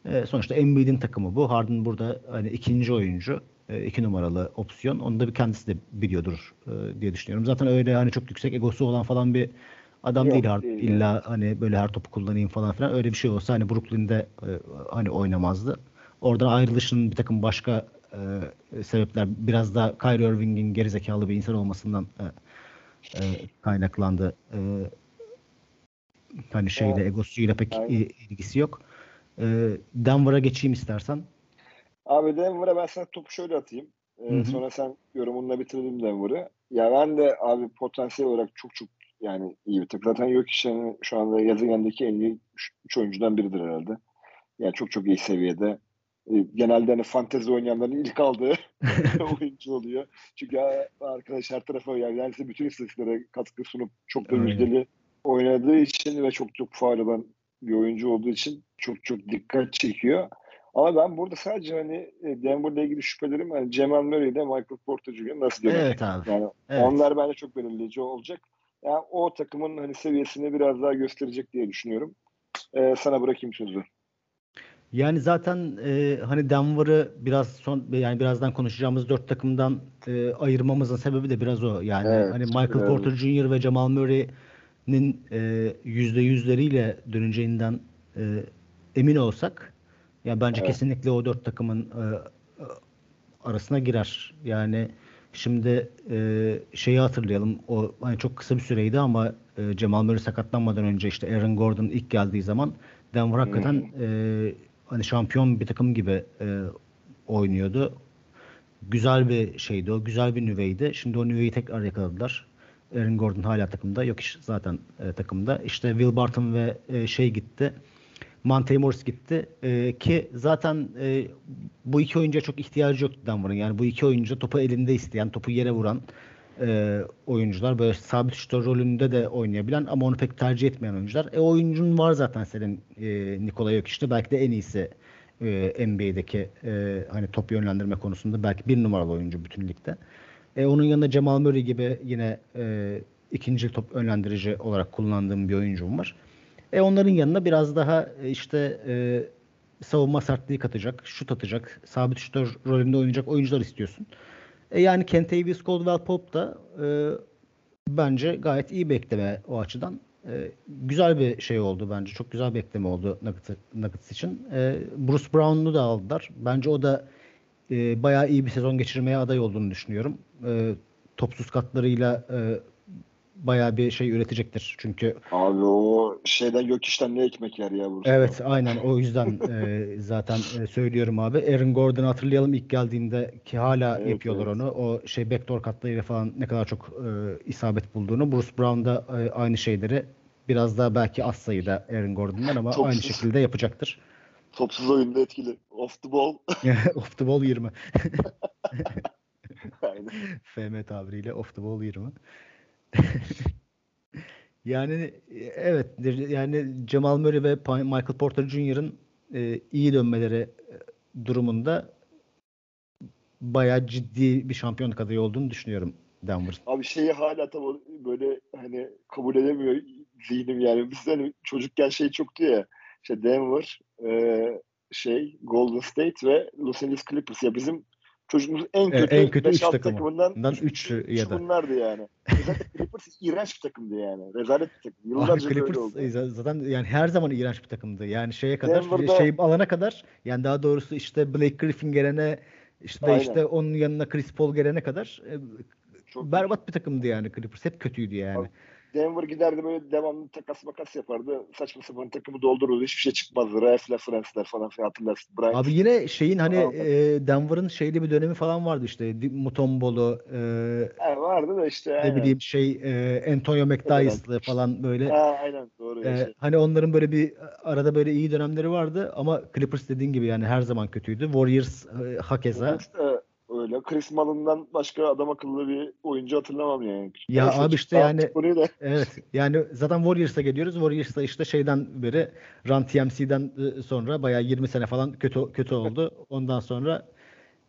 E, sonuçta Embiid'in takımı bu. Harden burada hani ikinci oyuncu. E, iki numaralı opsiyon. Onu da bir kendisi de biliyordur e, diye düşünüyorum. Zaten öyle hani çok yüksek egosu olan falan bir adam Yok, değil Harden. Değil İlla hani böyle her topu kullanayım falan filan. Öyle bir şey olsa hani Brooklyn'de e, hani oynamazdı. Oradan ayrılışının bir takım başka e, sebepler biraz da Kyrie Irving'in gerizekalı bir insan olmasından e, e, kaynaklandı. E, hani şeyle evet. egosuyla pek Aynen. ilgisi yok. E, Denver'a geçeyim istersen. Abi Denver'a ben sana topu şöyle atayım. Ee, sonra sen yorumunla bitirelim Denver'ı. Ya ben de abi potansiyel olarak çok çok yani iyi bir takım. Zaten yok işlerini şu anda Yazagen'deki en iyi 3 oyuncudan biridir herhalde. Yani çok çok iyi seviyede. Ee, genelde hani fantezi oynayanların ilk aldığı oyuncu oluyor. Çünkü arkadaş her tarafa yani neredeyse bütün istatistiklere katkı sunup çok da yüzdeli oynadığı için ve çok çok faal olan bir oyuncu olduğu için çok çok dikkat çekiyor. Ama ben burada sadece hani e, Denver'la ilgili şüphelerim hani Cemal Murray ile Michael Porter Jr. nasıl dönecek? Evet abi. Yani evet. onlar bence çok belirleyici olacak. Yani o takımın hani seviyesini biraz daha gösterecek diye düşünüyorum. Ee, sana bırakayım sözü. Yani zaten e, hani Denver'ı biraz son yani birazdan konuşacağımız dört takımdan e, ayırmamızın sebebi de biraz o. Yani evet, hani Michael evet. Porter Jr. ve Jamal Murray'nin e, yüzde yüzleriyle döneceğinden e, emin olsak ya bence evet. kesinlikle o dört takımın e, arasına girer. Yani şimdi e, şeyi hatırlayalım. O hani çok kısa bir süreydi ama e, Cemal Murray sakatlanmadan önce işte Aaron Gordon ilk geldiği zaman Denver hakikaten e, hani şampiyon bir takım gibi e, oynuyordu. Güzel bir şeydi o. Güzel bir nüveydi. Şimdi o nüveyi tekrar yakaladılar. Aaron Gordon hala takımda. Yok iş zaten e, takımda. İşte Will Barton ve e, şey gitti. Monte Morris gitti. E, ki zaten e, bu iki oyuncuya çok ihtiyacı yoktu Denver'ın. Yani bu iki oyuncu topu elinde isteyen, topu yere vuran e, oyuncular. Böyle sabit şutör rolünde de oynayabilen ama onu pek tercih etmeyen oyuncular. E oyuncun var zaten senin e, Nikola yok işte. Belki de en iyisi e, NBA'deki e, hani top yönlendirme konusunda belki bir numaralı oyuncu bütün ligde. E, onun yanında Cemal Murray gibi yine e, ikinci top yönlendirici olarak kullandığım bir oyuncum var. E onların yanına biraz daha e, işte e, savunma sertliği katacak, şut atacak, sabit şutör rolünde oynayacak oyuncular istiyorsun. E yani Kentavious Caldwell Pope da e, bence gayet iyi bekleme o açıdan. E, güzel bir şey oldu bence. Çok güzel bekleme oldu Nuggets, Nuggets için. E, Bruce Brown'u da aldılar. Bence o da e, bayağı iyi bir sezon geçirmeye aday olduğunu düşünüyorum. E, topsuz katlarıyla e, bayağı bir şey üretecektir. Çünkü abi o şeyden yok işten ne ekmek yer ya burası. Evet aynen o yüzden e, zaten e, söylüyorum abi. Aaron Gordon'u hatırlayalım ilk geldiğinde ki hala evet, yapıyorlar evet. onu. O şey backdoor katlarıyla falan ne kadar çok e, isabet bulduğunu. Bruce Brown da e, aynı şeyleri biraz daha belki az sayıda Aaron Gordon'dan ama Topsuz. aynı şekilde yapacaktır. Topsuz oyunda etkili. Off the ball. off the ball 20. Aynen. FM tabiriyle off the ball 20. yani evet yani Jamal Murray ve Michael Porter Jr.'ın e, iyi dönmeleri e, durumunda bayağı ciddi bir şampiyonluk adayı olduğunu düşünüyorum Denver. Abi şeyi hala tam böyle hani kabul edemiyor zihnim yani. Biz hani çocukken şey çoktu ya işte Denver, e, şey Golden State ve Los Angeles Clippers ya bizim Çocuğumuz en kötü, en kötü 3 takımından 3 ya da. bunlardı yani. Zaten Clippers iğrenç bir takımdı yani. Rezalet bir takım. Yıllarca Abi Clippers oldu. zaten yani her zaman iğrenç bir takımdı. Yani şeye kadar Denver'da... şey alana kadar yani daha doğrusu işte Blake Griffin gelene işte Aynen. işte onun yanına Chris Paul gelene kadar e, Çok berbat bir takımdı yani Clippers. Hep kötüydü yani. Abi, Denver giderdi böyle devamlı takas makas yapardı. Saçma sapan takımı doldururdu. Hiçbir şey çıkmazdı. Rafler, Fransızlar falan filan hatırlarsın. Bryant. Abi yine şeyin hani e, Denver'ın şeyli bir dönemi falan vardı işte. Mutombolo e, yani vardı da işte. Ne aynen. bileyim şey e, Antonio McDyess'lı falan böyle. Ha, aynen doğru. E, şey. Hani onların böyle bir arada böyle iyi dönemleri vardı ama Clippers dediğin gibi yani her zaman kötüydü. Warriors e, hakeza. İşte, öyle. Chris Mullin'dan başka adam akıllı bir oyuncu hatırlamam yani. Ya Neyse, abi işte yani evet yani zaten Warriors'a geliyoruz. Warriors'ta işte şeyden beri Run TMC'den e, sonra bayağı 20 sene falan kötü kötü oldu. Ondan sonra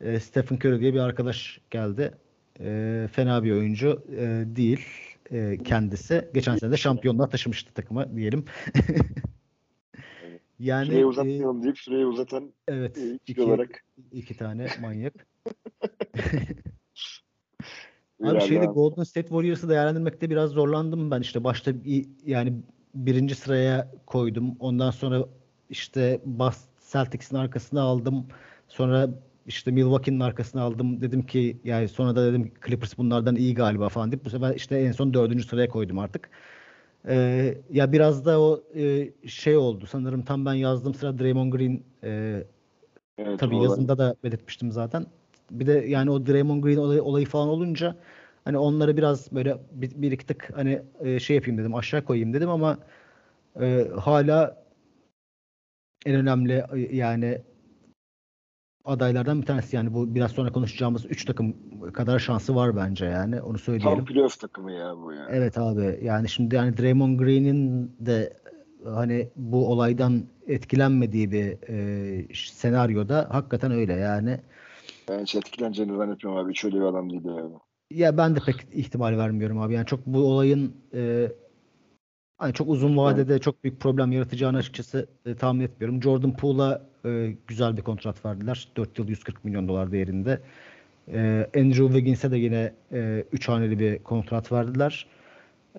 e, Stephen Curry diye bir arkadaş geldi. E, fena bir oyuncu e, değil e, kendisi. Geçen sene de şampiyonluğa taşımıştı takımı diyelim. Yani süreyi uzatmayalım e, deyip süreyi uzatan evet, e, iki, olarak iki tane manyak. Abi şeyde Golden State Warriors'ı değerlendirmekte biraz zorlandım ben işte başta yani birinci sıraya koydum. Ondan sonra işte Boston Celtics'in arkasına aldım. Sonra işte Milwaukee'nin arkasına aldım. Dedim ki yani sonra da dedim Clippers bunlardan iyi galiba falan deyip bu sefer işte en son dördüncü sıraya koydum artık. Ee, ya biraz da o e, şey oldu. Sanırım tam ben yazdığım sıra Draymond Green e, evet, tabii yazında da belirtmiştim zaten. Bir de yani o Draymond Green olayı, olayı falan olunca hani onları biraz böyle bir, bir iki tık hani e, şey yapayım dedim aşağı koyayım dedim ama e, hala en önemli yani adaylardan bir tanesi yani bu biraz sonra konuşacağımız 3 takım kadar şansı var bence yani onu söyleyelim. Tam playoff takımı ya bu ya. Evet abi yani şimdi yani Draymond Green'in de hani bu olaydan etkilenmediği bir e, senaryoda hakikaten öyle yani. Ben hiç etkileneceğini zannetmiyorum abi. Hiç öyle bir adam değil yani. Ya ben de pek ihtimal vermiyorum abi. Yani çok bu olayın e, hani çok uzun vadede evet. çok büyük problem yaratacağını açıkçası e, tahmin etmiyorum. Jordan Poole'a e, güzel bir kontrat verdiler. 4 yıl 140 milyon dolar değerinde. E, Andrew Wiggins'e de yine e, 3 haneli bir kontrat verdiler.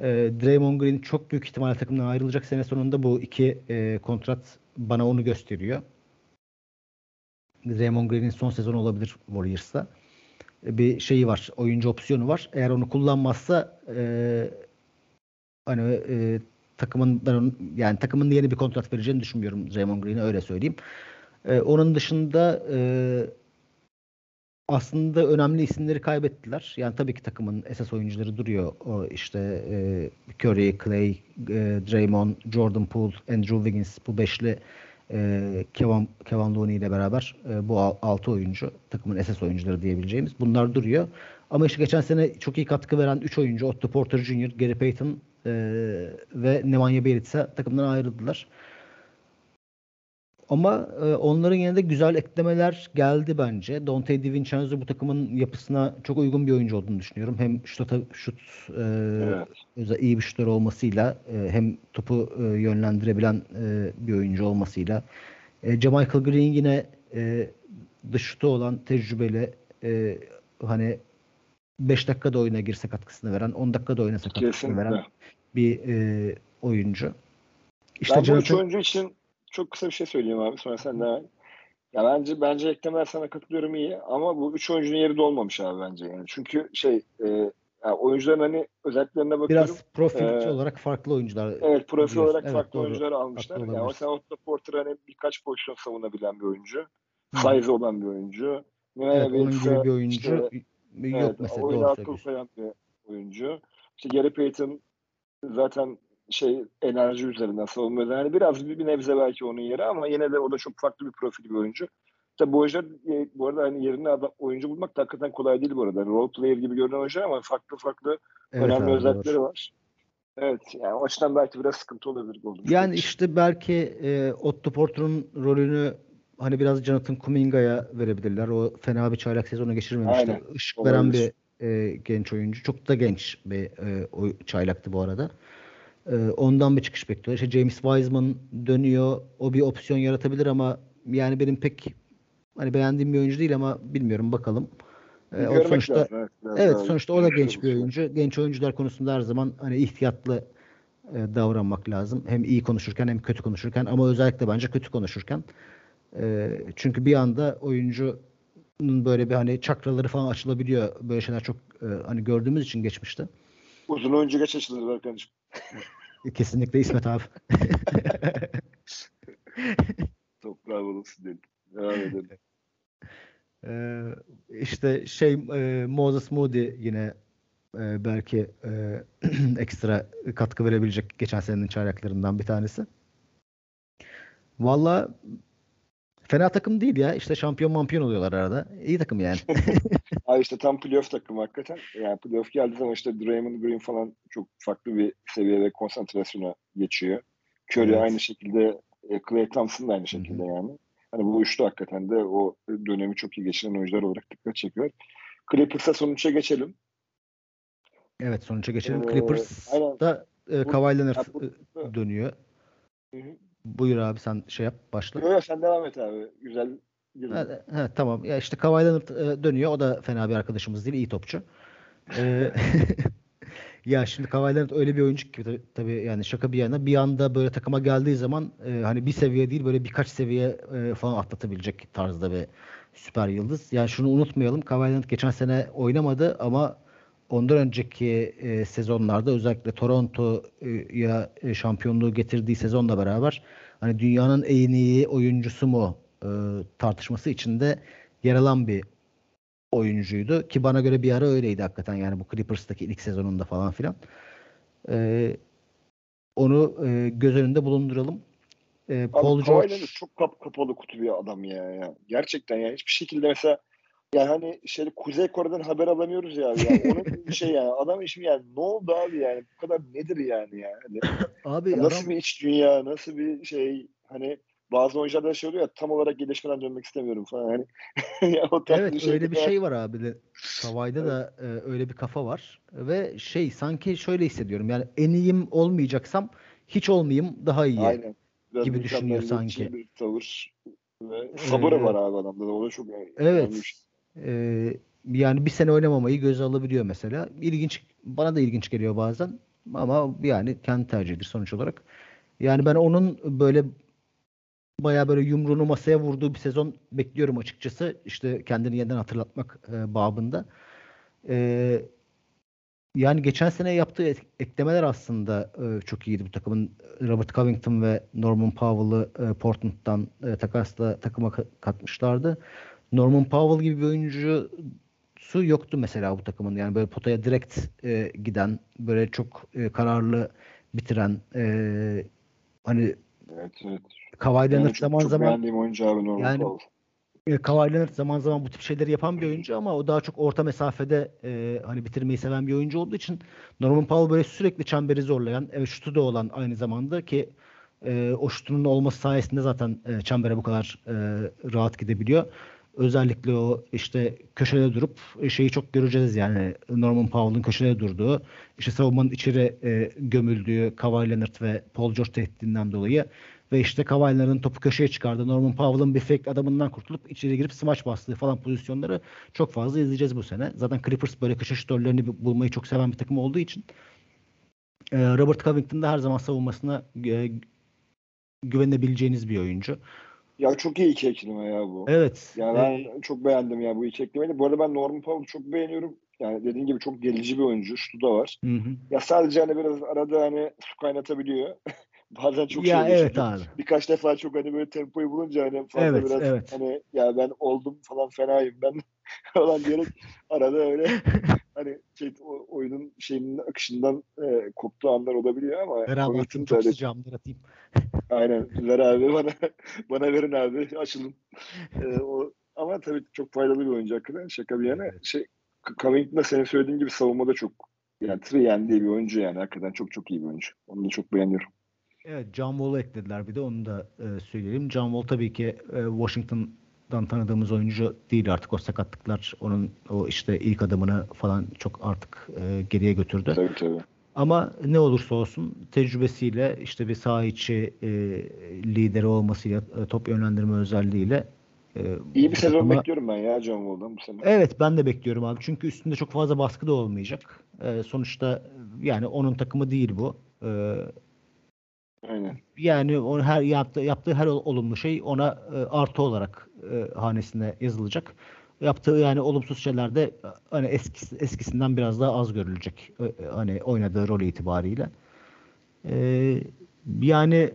E, Draymond Green çok büyük ihtimalle takımdan ayrılacak sene sonunda bu iki e, kontrat bana onu gösteriyor. Draymond Green'in son sezonu olabilir Warriors'ta. E, bir şeyi var. Oyuncu opsiyonu var. Eğer onu kullanmazsa e, hani e, takımın yani takımın yeni bir kontrat vereceğini düşünmüyorum Draymond Green'e öyle söyleyeyim. E, onun dışında e, aslında önemli isimleri kaybettiler. Yani tabii ki takımın esas oyuncuları duruyor. O işte e, Curry, Clay, e, Draymond, Jordan Poole, Andrew Wiggins bu beşli e, Kevin, Kevin Looney ile beraber e, bu altı oyuncu takımın esas oyuncuları diyebileceğimiz bunlar duruyor. Ama işte geçen sene çok iyi katkı veren 3 oyuncu Otto Porter Jr., Gary Payton e, ve Nemanja Bjelica takımdan ayrıldılar. Ama e, onların yine de güzel eklemeler geldi bence. Dante DiVincenzo bu takımın yapısına çok uygun bir oyuncu olduğunu düşünüyorum. Hem şut, şut e, evet. iyi bir şutör olmasıyla e, hem topu e, yönlendirebilen e, bir oyuncu olmasıyla. E, Jamichael Green yine e, dış şutu olan tecrübeli e, hani 5 dakikada oyuna girse katkısını veren, 10 dakikada oynasa katkısını Kesinlikle. veren bir e, oyuncu. İşte ben Jonathan... bu üç oyuncu için çok kısa bir şey söyleyeyim abi sonra sen de ya bence bence eklemeler sana katılıyorum iyi ama bu üç oyuncunun yeri dolmamış abi bence yani. Çünkü şey e, yani oyuncuların hani özelliklerine bakıyorum. Biraz profil ee, olarak farklı oyuncular. Evet profil diyorsun. olarak evet, farklı doğru. oyuncuları almışlar. Yani mesela Otto Porter hani birkaç pozisyon savunabilen bir oyuncu. Size olan bir oyuncu. Evet, onun gibi bir oyuncu işte, yok evet, mesela. Oyuna akıl koyan bir oyuncu. İşte Gary Payton zaten şey enerji üzerinden savunma üzerinden biraz bir, bir nebze belki onun yeri ama yine de o da çok farklı bir profil bir oyuncu. Tabi bu oyuncular e, bu arada hani yerine adam, oyuncu bulmak da hakikaten kolay değil bu arada. Role player gibi görünen oyuncular ama farklı farklı evet, önemli abi, özellikleri doğru. var. Evet yani o açıdan belki biraz sıkıntı olabilir. Golden yani işte belki e, Otto Porter'ın rolünü hani biraz Jonathan Kuminga'ya verebilirler. O fena bir çaylak sezonu geçirmemişti. Aynen. Işık Olabilir. veren bir e, genç oyuncu. Çok da genç bir e, o çaylaktı bu arada. E, ondan bir çıkış bekliyor. İşte James Wiseman dönüyor. O bir opsiyon yaratabilir ama yani benim pek hani beğendiğim bir oyuncu değil ama bilmiyorum bakalım. E, o sonuçta lazım, evet, evet sonuçta o da genç bir oyuncu. Genç oyuncular konusunda her zaman hani ihtiyatlı e, davranmak lazım. Hem iyi konuşurken hem kötü konuşurken ama özellikle bence kötü konuşurken. E, çünkü bir anda oyuncunun böyle bir hani çakraları falan açılabiliyor. Böyle şeyler çok e, hani gördüğümüz için geçmişte. Uzun oyuncu geç açılır arkadaşım. Kesinlikle İsmet abi. Toprağı bulunsun dedim. Devam edelim. Ee, işte şey e, Moses Moody yine e, belki e, ekstra katkı verebilecek geçen senenin çaylaklarından bir tanesi. Valla fena takım değil ya. İşte şampiyon mampiyon oluyorlar arada. İyi takım yani. Abi işte tam playoff takım hakikaten. Yani playoff geldiği zaman işte Draymond Green falan çok farklı bir seviye ve konsantrasyona geçiyor. Curry evet. aynı şekilde e, Clay Thompson da aynı şekilde Hı-hı. yani. Hani bu üçlü hakikaten de o dönemi çok iyi geçiren oyuncular olarak dikkat çekiyor. Clippers'a sonuça geçelim. Evet sonuça geçelim. Ee, Clippers da e, Kawhi Leonard e, dönüyor. Hı-hı. Buyur abi sen şey yap başla. Yok sen devam et abi. Güzel. Ha, ha, tamam. Ya işte Kawhi e, dönüyor. O da fena bir arkadaşımız değil. iyi topçu. Ee, ya şimdi Kawhi öyle bir oyuncu ki tabii, tabii yani şaka bir yana bir anda böyle takıma geldiği zaman e, hani bir seviye değil böyle birkaç seviye e, falan atlatabilecek tarzda bir süper yıldız. Yani şunu unutmayalım. Kawhi geçen sene oynamadı ama ondan önceki e, sezonlarda özellikle Toronto'ya e, şampiyonluğu getirdiği sezonla beraber hani dünyanın en iyi oyuncusu mu e, tartışması içinde yer alan bir oyuncuydu ki bana göre bir ara öyleydi hakikaten yani bu Clippers'taki ilk sezonunda falan filan. E, onu e, göz önünde bulunduralım. E, Paul Abi, George çok kap kapalı kutu bir adam ya, ya. Gerçekten yani hiçbir şekilde mesela yani hani şey Kuzey Kore'den haber alamıyoruz ya. Yani onun bir şey yani. Adam işim yani ne oldu abi yani? Bu kadar nedir yani yani? Abi nasıl adam... bir iç dünya, nasıl bir şey hani bazı oyuncularda şey oluyor ya tam olarak gelişmeden dönmek istemiyorum falan. Hani ya, o evet bir şey öyle bir şey var abi de. Savay'da evet. da e, öyle bir kafa var ve şey sanki şöyle hissediyorum. Yani en iyiyim olmayacaksam hiç olmayayım daha iyi. Aynen. Biraz gibi düşünüyor sanki. Bir tavır ve sabır ee, var abi adamda da. O da çok Evet. Ee, yani bir sene oynamamayı göze alabiliyor mesela. İlginç bana da ilginç geliyor bazen ama yani kendi tercihidir sonuç olarak. Yani ben onun böyle baya böyle yumruğunu masaya vurduğu bir sezon bekliyorum açıkçası. İşte kendini yeniden hatırlatmak e, babında. E, yani geçen sene yaptığı eklemeler aslında e, çok iyiydi bu takımın. Robert Covington ve Norman Powell'ı e, Portland'dan e, takasla takıma katmışlardı. Norman Powell gibi bir oyuncusu yoktu mesela bu takımın. Yani böyle potaya direkt e, giden, böyle çok e, kararlı bitiren e, hani evet, evet. Kawhi Leonard yani zaman çok zaman beğendiğim oyuncu abi Norman yani, Powell. E, Kawhi Leonard zaman zaman bu tip şeyleri yapan bir oyuncu ama o daha çok orta mesafede e, hani bitirmeyi seven bir oyuncu olduğu için Norman Powell böyle sürekli çemberi zorlayan, evet şutu da olan aynı zamanda ki e, o şutunun olması sayesinde zaten e, çembere bu kadar e, rahat gidebiliyor. Özellikle o işte köşede durup e, şeyi çok göreceğiz yani Norman Powell'ın köşede durduğu, işte savunmanın içeri e, gömüldüğü Kawhi Leonard ve Paul George tehdidinden dolayı ve işte Kawhi'ların topu köşeye çıkardı. Norman Powell'ın bir fake adamından kurtulup içeri girip smaç bastığı falan pozisyonları çok fazla izleyeceğiz bu sene. Zaten Clippers böyle köşe şutörlerini bulmayı çok seven bir takım olduğu için e, Robert Covington da her zaman savunmasına e, güvenebileceğiniz bir oyuncu. Ya çok iyi iki ekleme ya bu. Evet. Yani ben ee, çok beğendim ya bu iki eklemeyi. Bu arada ben Norman Powell'ı çok beğeniyorum. Yani dediğin gibi çok gelici bir oyuncu. Şutu da var. Hı hı. Ya sadece hani biraz arada hani su kaynatabiliyor. Bazen çok ya şey evet abi. Birkaç defa çok hani böyle tempoyu bulunca hani fazla evet, biraz evet. hani ya ben oldum falan fenayım ben falan diyerek arada öyle hani şey, oyunun şeyinin akışından e, koptuğu anlar olabiliyor ama Ver abi atayım çok öyle... sıcağımdır atayım. Aynen ver abi bana bana verin abi açılın. Ee, o, ama tabii çok faydalı bir oyuncu hakikaten şaka bir yana. Şey, Covington da senin söylediğin gibi savunmada çok yani Trian diye bir oyuncu yani hakikaten çok çok iyi bir oyuncu. Onu da çok beğeniyorum. Evet John Wall'u eklediler bir de onu da e, söyleyelim. John Wall tabii ki e, Washington'dan tanıdığımız oyuncu değil artık o sakatlıklar onun o işte ilk adımını falan çok artık e, geriye götürdü. Tabii tabii. Ama ne olursa olsun tecrübesiyle işte bir saha içi e, lideri olmasıyla e, top yönlendirme özelliğiyle e, İyi bir sezon takıma... bekliyorum ben ya John Wall'dan bu sene. Evet ben de bekliyorum abi. Çünkü üstünde çok fazla baskı da olmayacak. E, sonuçta yani onun takımı değil bu. E, Aynen. Yani o her yaptığı, yaptığı her olumlu şey ona e, artı olarak e, hanesine yazılacak. Yaptığı yani olumsuz şeyler de e, hani eskisi, eskisinden biraz daha az görülecek. E, e, hani oynadığı rol itibariyle. E, yani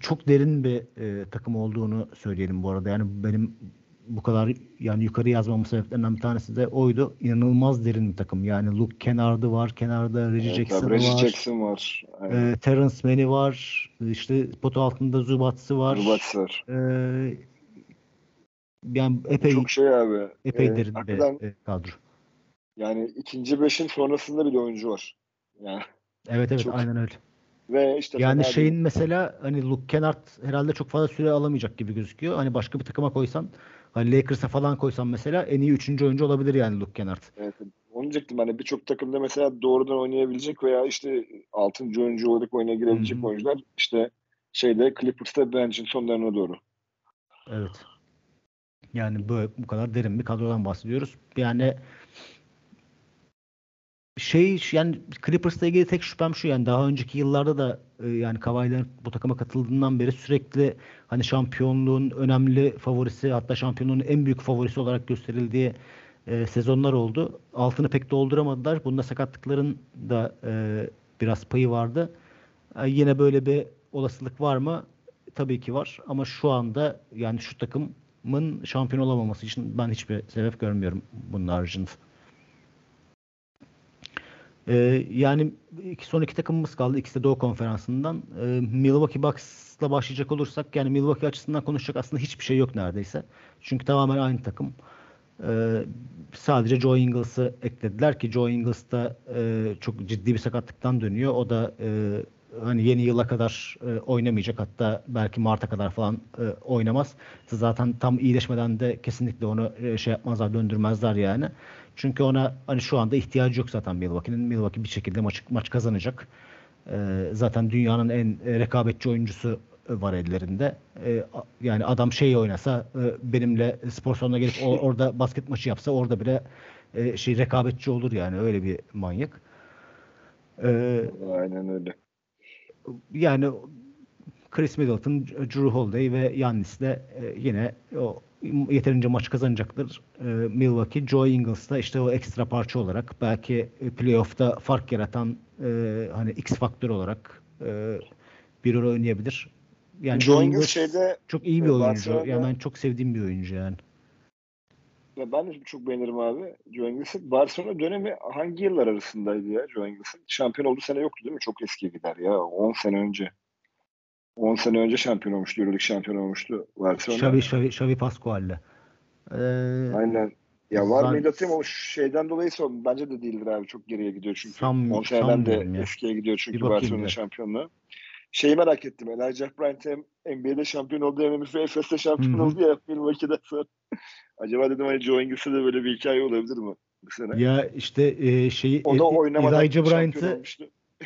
çok derin bir e, takım olduğunu söyleyelim bu arada. Yani benim bu kadar yani yukarı yazmamın sebeplerinden bir tanesi de oydu. İnanılmaz derin bir takım. Yani Luke Kennard'ı var. Kenarda Reggie evet, Jackson Reggie var. Jackson var. E, Terence Manny var. İşte potu altında Zubats'ı var. Zubats var. E, yani epey çok şey abi. Epey ee, derin bir e, kadro. Yani ikinci beşin sonrasında bir oyuncu var. Yani evet evet çok... aynen öyle. Ve işte yani şeyin değil. mesela hani Luke Kennard herhalde çok fazla süre alamayacak gibi gözüküyor. Hani başka bir takıma koysan Hani Lakers'a falan koysam mesela en iyi üçüncü oyuncu olabilir yani Luke Kennard. Evet. Onu diyecektim hani birçok takımda mesela doğrudan oynayabilecek veya işte altıncı oyuncu olarak oyuna girebilecek Hı-hı. oyuncular işte şeyde Clippers'ta bencin sonlarına doğru. Evet. Yani böyle bu kadar derin bir kadrodan bahsediyoruz. Yani şey yani Clippers'la ilgili tek şüphem şu yani daha önceki yıllarda da e, yani Kawhi'lerin bu takıma katıldığından beri sürekli hani şampiyonluğun önemli favorisi hatta şampiyonluğun en büyük favorisi olarak gösterildiği e, sezonlar oldu. Altını pek dolduramadılar. Bunda sakatlıkların da e, biraz payı vardı. E, yine böyle bir olasılık var mı? Tabii ki var ama şu anda yani şu takımın şampiyon olamaması için ben hiçbir sebep görmüyorum bunun haricinde. Ee, yani iki, son iki takımımız kaldı. İkisi de Doğu Konferansı'ndan. Ee, Milwaukee Bucks'la başlayacak olursak yani Milwaukee açısından konuşacak aslında hiçbir şey yok neredeyse. Çünkü tamamen aynı takım. Ee, sadece Joe Ingles'ı eklediler ki Joe Ingles da e, çok ciddi bir sakatlıktan dönüyor. O da e, hani yeni yıla kadar e, oynamayacak hatta belki Mart'a kadar falan e, oynamaz. Zaten tam iyileşmeden de kesinlikle onu e, şey yapmazlar, döndürmezler yani. Çünkü ona hani şu anda ihtiyacı yok zaten Milwaukee'nin. Milwaukee bir şekilde maç, maç kazanacak. E, zaten dünyanın en e, rekabetçi oyuncusu var ellerinde. E, yani adam şey oynasa e, benimle spor salonuna gelip o, orada basket maçı yapsa orada bile e, şey rekabetçi olur yani öyle bir manyak. E, Aynen öyle. Yani Chris Middleton, Drew Holiday ve Yannis de e, yine o yeterince maç kazanacaktır. E, Milwaukee, Joe Ingles da işte o ekstra parça olarak belki playoff'ta fark yaratan e, hani X faktör olarak e, bir rol oynayabilir. Yani Joe Ingles şeyde çok iyi bir oyuncu. Yani ben çok sevdiğim bir oyuncu yani. Ya ben de çok beğenirim abi Joe Ingles'in. Barcelona dönemi hangi yıllar arasındaydı ya Joe Ingles'in? Şampiyon olduğu sene yoktu değil mi? Çok eskiye gider ya. 10 sene önce. 10 sene önce şampiyon olmuştu. Euroleague şampiyon olmuştu Barcelona. Xavi, Xavi, Xavi Pascual'le. Ee, Aynen. Ya var mıydı atayım ama şeyden dolayı sordum. Bence de değildir abi. Çok geriye gidiyor çünkü. Sam, 10 seneden de ya. eskiye gidiyor çünkü Barcelona şampiyonluğu. Şeyi merak ettim. Elijah Bryant hem NBA'de şampiyon oldu hem Efes'te şampiyon oldu ya Milwaukee'den sonra. Acaba dedim hani Joe Inglis'e de böyle bir hikaye olabilir mi? Bu Ya işte e, şeyi o da Elijah Bryant'ı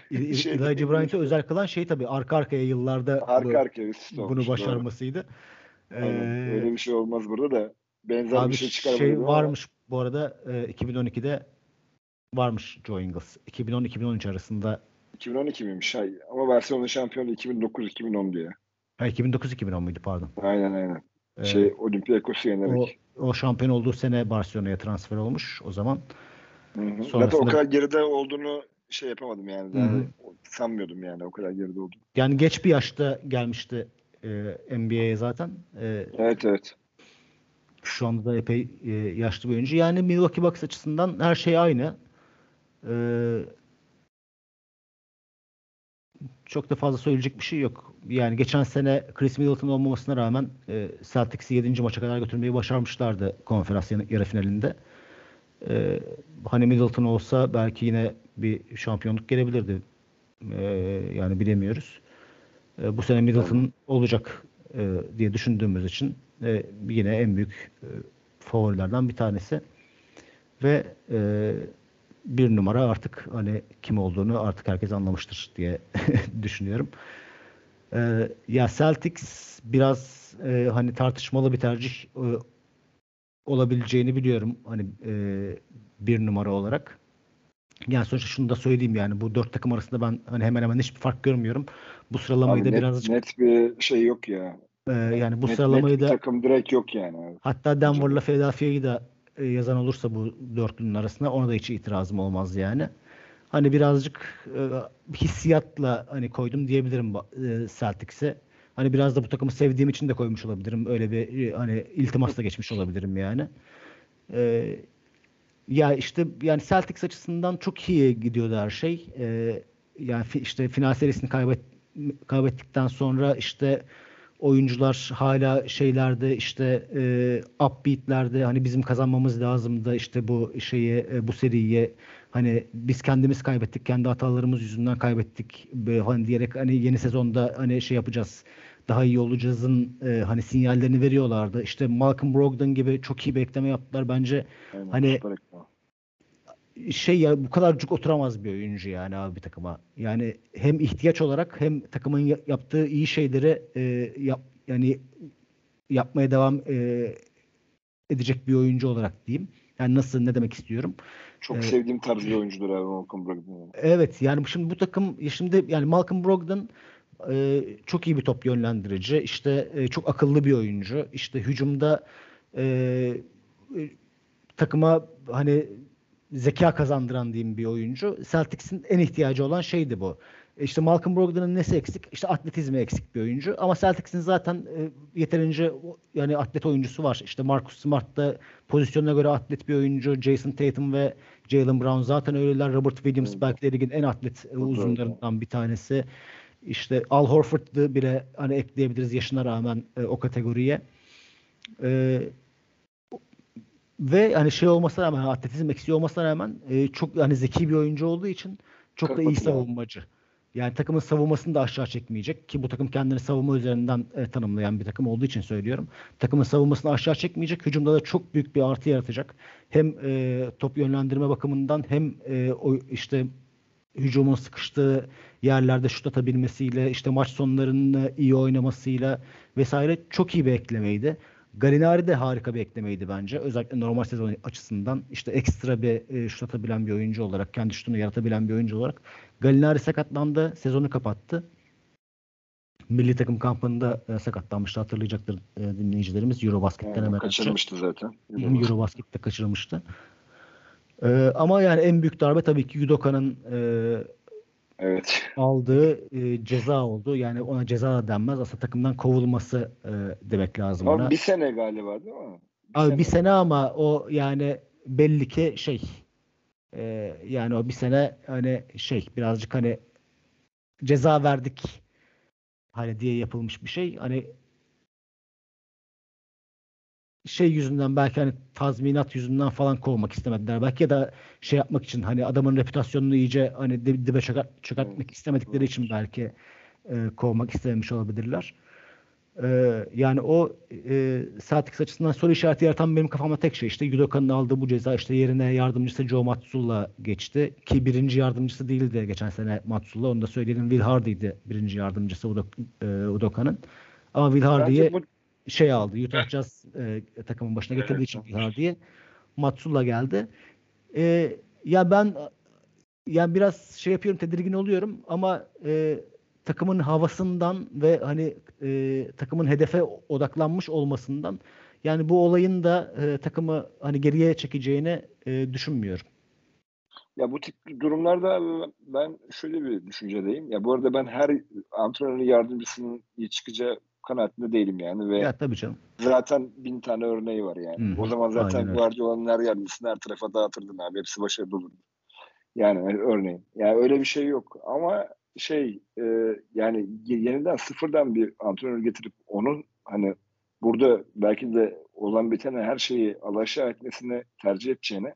Elijah Bryant'ı özel kılan şey tabii arka arkaya yıllarda arka bu, arkaya bunu başarmasıydı. Ee, öyle bir şey olmaz burada da benzer abi bir şey çıkarabilir. Şey varmış ama. bu arada e, 2012'de varmış Joe Ingles. 2010-2013 arasında 2012 miymiş? Hay. Ama Barcelona şampiyonu 2009-2010 diye. Ha 2009-2010 muydu pardon. Aynen aynen. Ee, şey Olympiakos'u yenerek. O, o şampiyon olduğu sene Barcelona'ya transfer olmuş o zaman. Hı hı. Sonrasında... Zaten o kadar geride olduğunu şey yapamadım yani. yani sanmıyordum yani o kadar geride olduğunu. Yani geç bir yaşta gelmişti e, NBA'ye zaten. E, evet evet. Şu anda da epey e, yaşlı bir oyuncu. Yani Milwaukee Bucks açısından her şey aynı. E, çok da fazla söyleyecek bir şey yok. Yani geçen sene Chris Middleton olmamasına rağmen e, Celtics'i 7. maça kadar götürmeyi başarmışlardı konferans yarı finalinde. E, hani Middleton olsa belki yine bir şampiyonluk gelebilirdi. E, yani bilemiyoruz. E, bu sene Middleton olacak e, diye düşündüğümüz için e, yine en büyük e, favorilerden bir tanesi. Ve e, bir numara artık hani kim olduğunu artık herkes anlamıştır diye düşünüyorum. Ee, ya Celtics biraz e, hani tartışmalı bir tercih e, olabileceğini biliyorum hani e, bir numara olarak. Yani sonuçta şunu da söyleyeyim yani bu dört takım arasında ben hani hemen hemen hiçbir fark görmüyorum. Bu sıralamayı Abi da net, biraz net bir şey yok ya. E, yani bu net, sıralamayı net da takım direkt yok yani. Hatta Denver'la Philadelphia'yı da e, yazan olursa bu dörtlünün arasında ona da hiç itirazım olmaz yani. Hani birazcık e, hissiyatla hani koydum diyebilirim e, Celtics'e. Hani biraz da bu takımı sevdiğim için de koymuş olabilirim. Öyle bir e, hani iltimasla geçmiş olabilirim yani. E, ya işte yani Celtics açısından çok iyi gidiyordu her şey. E, yani işte final serisini kaybet, kaybettikten sonra işte oyuncular hala şeylerde işte e, upbeatlerde hani bizim kazanmamız lazımdı işte bu şeyi e, bu seriyi. Hani biz kendimiz kaybettik kendi hatalarımız yüzünden kaybettik. Böyle hani diyerek hani yeni sezonda hani şey yapacağız daha iyi olacağızın e, hani sinyallerini veriyorlardı. İşte Malcolm Brogdon gibi çok iyi bekleme yaptılar bence. Aynen, hani şey ya bu kadar cuk oturamaz bir oyuncu yani abi bir takıma. Yani hem ihtiyaç olarak hem takımın yaptığı iyi şeyleri e, yap, yani yapmaya devam e, edecek bir oyuncu olarak diyeyim. Yani nasıl ne demek istiyorum? Çok ee, sevdiğim tarz bir oyuncudur abi Malcolm Brogdon. Evet yani şimdi bu takım şimdi yani Malcolm Brogdon e, çok iyi bir top yönlendirici. İşte e, çok akıllı bir oyuncu. İşte hücumda e, e, takıma hani zeka kazandıran diyeyim bir oyuncu. Celtics'in en ihtiyacı olan şeydi bu. İşte Malcolm Brogdon'un nesi eksik? İşte atletizmi eksik bir oyuncu. Ama Celtics'in zaten e, yeterince yani atlet oyuncusu var. İşte Marcus Smart da pozisyonuna göre atlet bir oyuncu. Jason Tatum ve Jalen Brown zaten öyleler. Robert Williams belki de ligin en atlet evet. uzunlarından bir tanesi. İşte Al Horford'u bile hani ekleyebiliriz yaşına rağmen e, o kategoriye. E, ve hani şey olmasına rağmen atletizm eksiği olmasına rağmen e, çok hani zeki bir oyuncu olduğu için çok da iyi savunmacı. Yani takımın savunmasını da aşağı çekmeyecek ki bu takım kendini savunma üzerinden e, tanımlayan bir takım olduğu için söylüyorum. Takımın savunmasını aşağı çekmeyecek. Hücumda da çok büyük bir artı yaratacak. Hem e, top yönlendirme bakımından hem e, o işte hücumun sıkıştığı yerlerde şut atabilmesiyle işte maç sonlarını iyi oynamasıyla vesaire çok iyi bir eklemeydi. Galinari de harika bir eklemeydi bence. Özellikle normal sezon açısından işte ekstra bir e, şut atabilen bir oyuncu olarak, kendi şutunu yaratabilen bir oyuncu olarak. Galinari sakatlandı, sezonu kapattı. Milli takım kampında e, sakatlanmıştı hatırlayacaktır e, dinleyicilerimiz. Eurobasket'ten hemen Kaçırmıştı önce. zaten. Eurobasket'te kaçırmıştı. E, ama yani en büyük darbe tabii ki Yudoka'nın e, Evet. Aldığı e, ceza oldu. Yani ona ceza da denmez. Aslında takımdan kovulması e, demek lazım ama ona. bir sene galiba değil mi? Bir Abi sene. bir sene ama o yani belli ki şey e, yani o bir sene hani şey birazcık hani ceza verdik hani diye yapılmış bir şey. Hani şey yüzünden belki hani tazminat yüzünden falan kovmak istemediler. Belki ya da şey yapmak için hani adamın reputasyonunu iyice hani dibe çökert, çökertmek istemedikleri için belki e, kovmak istememiş olabilirler. E, yani o e, Celtics açısından soru işareti yaratan benim kafamda tek şey işte Yudoka'nın aldığı bu ceza işte yerine yardımcısı Joe Matsula geçti. Ki birinci yardımcısı değildi geçen sene Matsula. Onu da söyleyelim. Will Hardy'di birinci yardımcısı Udoka'nın. Ama Will Hardy'ye bu şey aldı. Utah Jazz e, takımın başına getirdiği için diye. Matsula geldi. E, ya ben yani biraz şey yapıyorum tedirgin oluyorum ama e, takımın havasından ve hani e, takımın hedefe odaklanmış olmasından yani bu olayın da e, takımı hani geriye çekeceğini e, düşünmüyorum. Ya bu tip durumlarda ben şöyle bir düşüncedeyim. Ya bu arada ben her antrenörün yardımcısının iyi çıkacağı kanaatinde değilim yani. Ve ya tabii canım. Zaten bin tane örneği var yani. Hı-hı. O zaman zaten Guardiola'nın her yardımcısını her tarafa dağıtırdın abi. Hepsi başarılı olurdu. Yani örneğin. Yani öyle bir şey yok. Ama şey e, yani yeniden sıfırdan bir antrenör getirip onun hani burada belki de olan bitene her şeyi alaşağı etmesini tercih edeceğine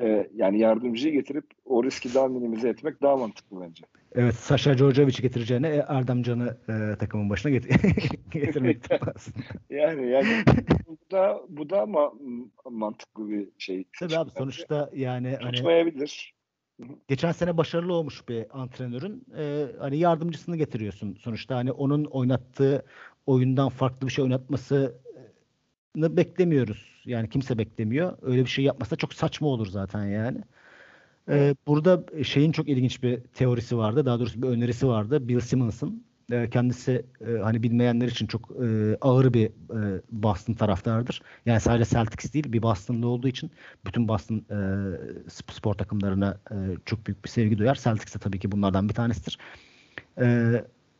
e, yani yardımcıyı getirip o riski daha minimize etmek daha mantıklı bence. Evet Sasha Djordjevic'i getireceğine e, Erdem Can'ı e, takımın başına get getirmek aslında. yani yani bu da bu da ma- mantıklı bir şey. Tabii abi sonuçta yani hani tutmayabilir. Hani, geçen sene başarılı olmuş bir antrenörün e, hani yardımcısını getiriyorsun. Sonuçta hani onun oynattığı oyundan farklı bir şey oynatması beklemiyoruz. Yani kimse beklemiyor. Öyle bir şey yapmasa çok saçma olur zaten yani. Ee, burada şeyin çok ilginç bir teorisi vardı. Daha doğrusu bir önerisi vardı. Bill Simmons'ın. Ee, kendisi e, hani bilmeyenler için çok e, ağır bir e, Boston taraftarıdır. Yani sadece Celtics değil bir Boston'da olduğu için bütün Boston e, spor takımlarına e, çok büyük bir sevgi duyar. Celtics de tabii ki bunlardan bir tanesidir. E,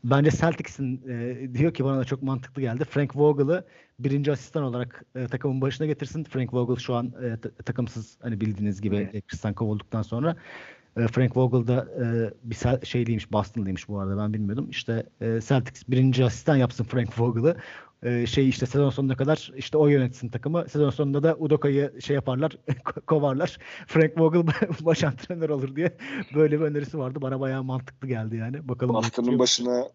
bence Celtics'in e, diyor ki bana da çok mantıklı geldi. Frank Vogel'ı birinci asistan olarak e, takımın başına getirsin. Frank Vogel şu an e, takımsız hani bildiğiniz gibi evet. Christian kovulduktan sonra. E, Frank Vogel da e, bir şeyliymiş, Boston'lıymış bu arada ben bilmiyordum. İşte e, Celtics birinci asistan yapsın Frank Vogel'ı. E, şey işte sezon sonuna kadar işte o yönetsin takımı. Sezon sonunda da Udoka'yı şey yaparlar, kovarlar. Frank Vogel baş antrenör olur diye böyle bir önerisi vardı. Bana bayağı mantıklı geldi yani. Bakalım. Boston'ın başına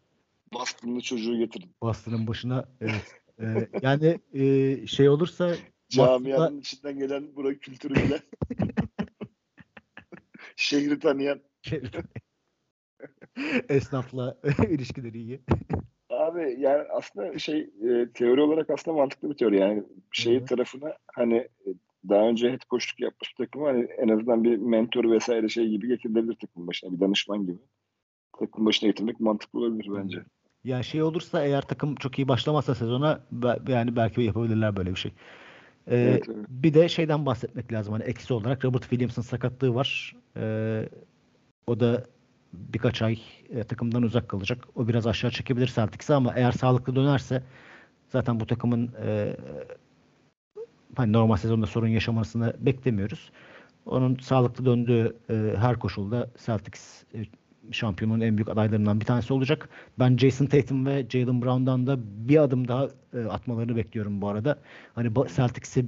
Boston'lı çocuğu getirin. Boston'ın başına evet. Ee, yani e, şey olursa camianın aslında... içinden gelen Burak kültürü bile. Şehri tanıyan. Esnafla ilişkileri iyi. Abi yani aslında şey e, teori olarak aslında mantıklı bir teori yani şehir Hı-hı. tarafına hani e, daha önce head coachluk yapmış takım hani en azından bir mentor vesaire şey gibi getirilebilir takım başına bir danışman gibi. Takım başına getirmek mantıklı olabilir bence. Ya şey olursa eğer takım çok iyi başlamazsa sezona yani belki yapabilirler böyle bir şey. Ee, evet, evet. Bir de şeyden bahsetmek lazım. Hani eksi olarak Robert Williams'ın sakatlığı var. Ee, o da birkaç ay e, takımdan uzak kalacak. O biraz aşağı çekebilir Celtics'i ama eğer sağlıklı dönerse zaten bu takımın e, hani normal sezonda sorun yaşamasını beklemiyoruz. Onun sağlıklı döndüğü e, her koşulda Celtics şampiyonun en büyük adaylarından bir tanesi olacak. Ben Jason Tatum ve Jalen Brown'dan da bir adım daha atmalarını bekliyorum bu arada. Hani Celtics'i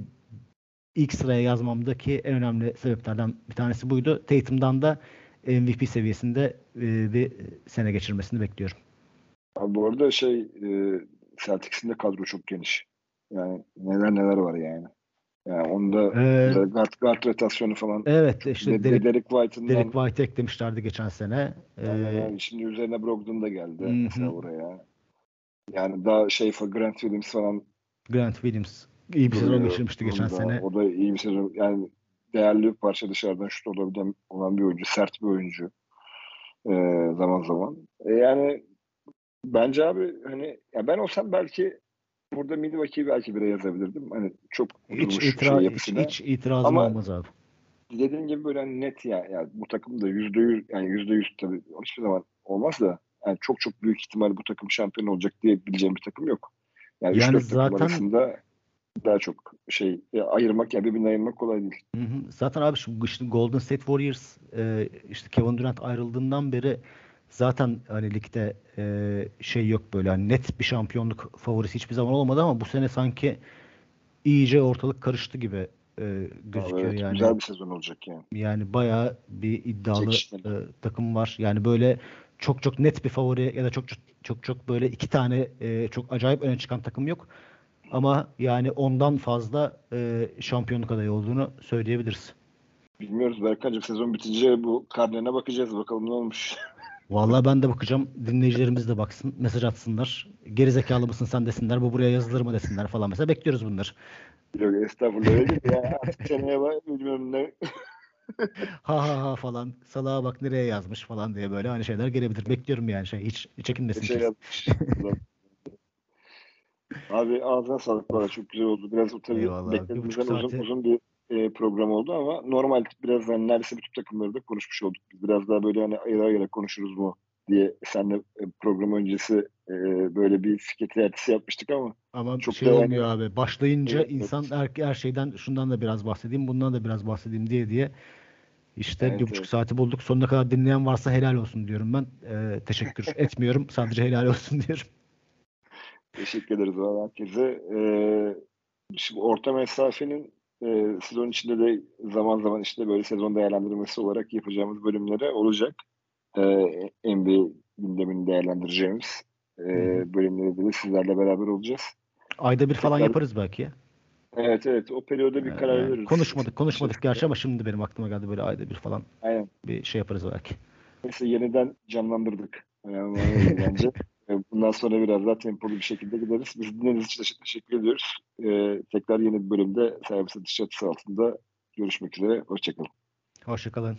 ilk sıraya yazmamdaki en önemli sebeplerden bir tanesi buydu. Tatum'dan da MVP seviyesinde e, bir sene geçirmesini bekliyorum. Abi bu arada şey e, Celtics'in de kadro çok geniş. Yani neler neler var yani. Yani onda ee, guard, guard rotasyonu falan. Evet işte Derek, Derek White'ın Derek White eklemişlerdi geçen sene. Yani, ee, yani şimdi üzerine Brogdon da geldi hı. mesela oraya. Yani daha şey Grant Williams falan. Grant Williams iyi bir sezon geçirmişti geçen sene. O da iyi bir sezon. Yani değerli bir parça dışarıdan şut olabilen olan bir oyuncu. Sert bir oyuncu. Ee, zaman zaman. E yani bence abi hani ya ben olsam belki burada Milwaukee'yi belki bire yazabilirdim. Hani çok hiç, itira şey hiç, hiç itirazım Ama olmaz abi. Dediğin gibi böyle hani net ya, ya bu takım da yüzde yüz yani yüzde yüz tabii hiçbir zaman olmaz da yani çok çok büyük ihtimal bu takım şampiyon olacak diye bileceğim bir takım yok. Yani, yani zaten arasında daha çok şey e, ayırmak ya yani birbirinden ayırmak kolay değil. Hı hı. Zaten abi şu işte Golden State Warriors e, işte Kevin Durant ayrıldığından beri zaten hani ligde e, şey yok böyle hani net bir şampiyonluk favorisi hiçbir zaman olmadı ama bu sene sanki iyice ortalık karıştı gibi e, gözüküyor evet, yani. Güzel bir sezon olacak yani. Yani bayağı bir iddialı e, takım var. Yani böyle çok çok net bir favori ya da çok çok çok, çok böyle iki tane e, çok acayip öne çıkan takım yok. Ama yani ondan fazla e, şampiyonluk adayı olduğunu söyleyebiliriz. Bilmiyoruz Berkan'cığım sezon bitince bu karnene bakacağız bakalım ne olmuş. Vallahi ben de bakacağım. Dinleyicilerimiz de baksın. Mesaj atsınlar. Geri zekalı mısın sen desinler. Bu buraya yazılır mı desinler falan. Mesela bekliyoruz bunları. Yok estağfurullah öyle ya. Artık seneye bak bilmiyorum ne. ha ha ha falan. Salağa bak nereye yazmış falan diye böyle hani şeyler gelebilir. Bekliyorum yani şey. Hiç çekinmesin. Şey yazmış. Abi ağzına sağlık valla çok güzel oldu. Biraz tabii beklediğimizden uzun, uzun bir e, program oldu ama normal biraz hani neredeyse bütün takımları da konuşmuş olduk. Biz biraz daha böyle hani ayıra ayıra konuşuruz mu diye senle e, program öncesi e, böyle bir fikir teatisi yapmıştık ama ama çok şey olmuyor yani... abi. Başlayınca evet, insan her, her şeyden şundan da biraz bahsedeyim, bundan da biraz bahsedeyim diye diye işte evet, bir buçuk evet. saati bulduk. Sonuna kadar dinleyen varsa helal olsun diyorum ben. Ee, teşekkür etmiyorum. Sadece helal olsun diyorum. Teşekkür ederiz herkese. Ee, şimdi orta mesafenin e, sezon içinde de zaman zaman işte böyle sezon değerlendirmesi olarak yapacağımız bölümlere olacak. E, NBA gündemini değerlendireceğimiz e, bölümlerde de sizlerle beraber olacağız. Ayda bir falan Tekrar... yaparız belki ya. Evet evet o periyoda bir karar yani, veririz. Konuşmadık konuşmadık gerçi ama şimdi benim aklıma geldi böyle ayda bir falan. Aynen. Bir şey yaparız belki. Mesela yeniden canlandırdık. Yani, bence. Bundan sonra biraz daha tempolu bir şekilde gideriz. Biz dinlediğiniz için teşekkür ediyoruz. Ee, tekrar yeni bir bölümde servis atış çatısı altında görüşmek üzere. Hoşçakalın. Hoşçakalın.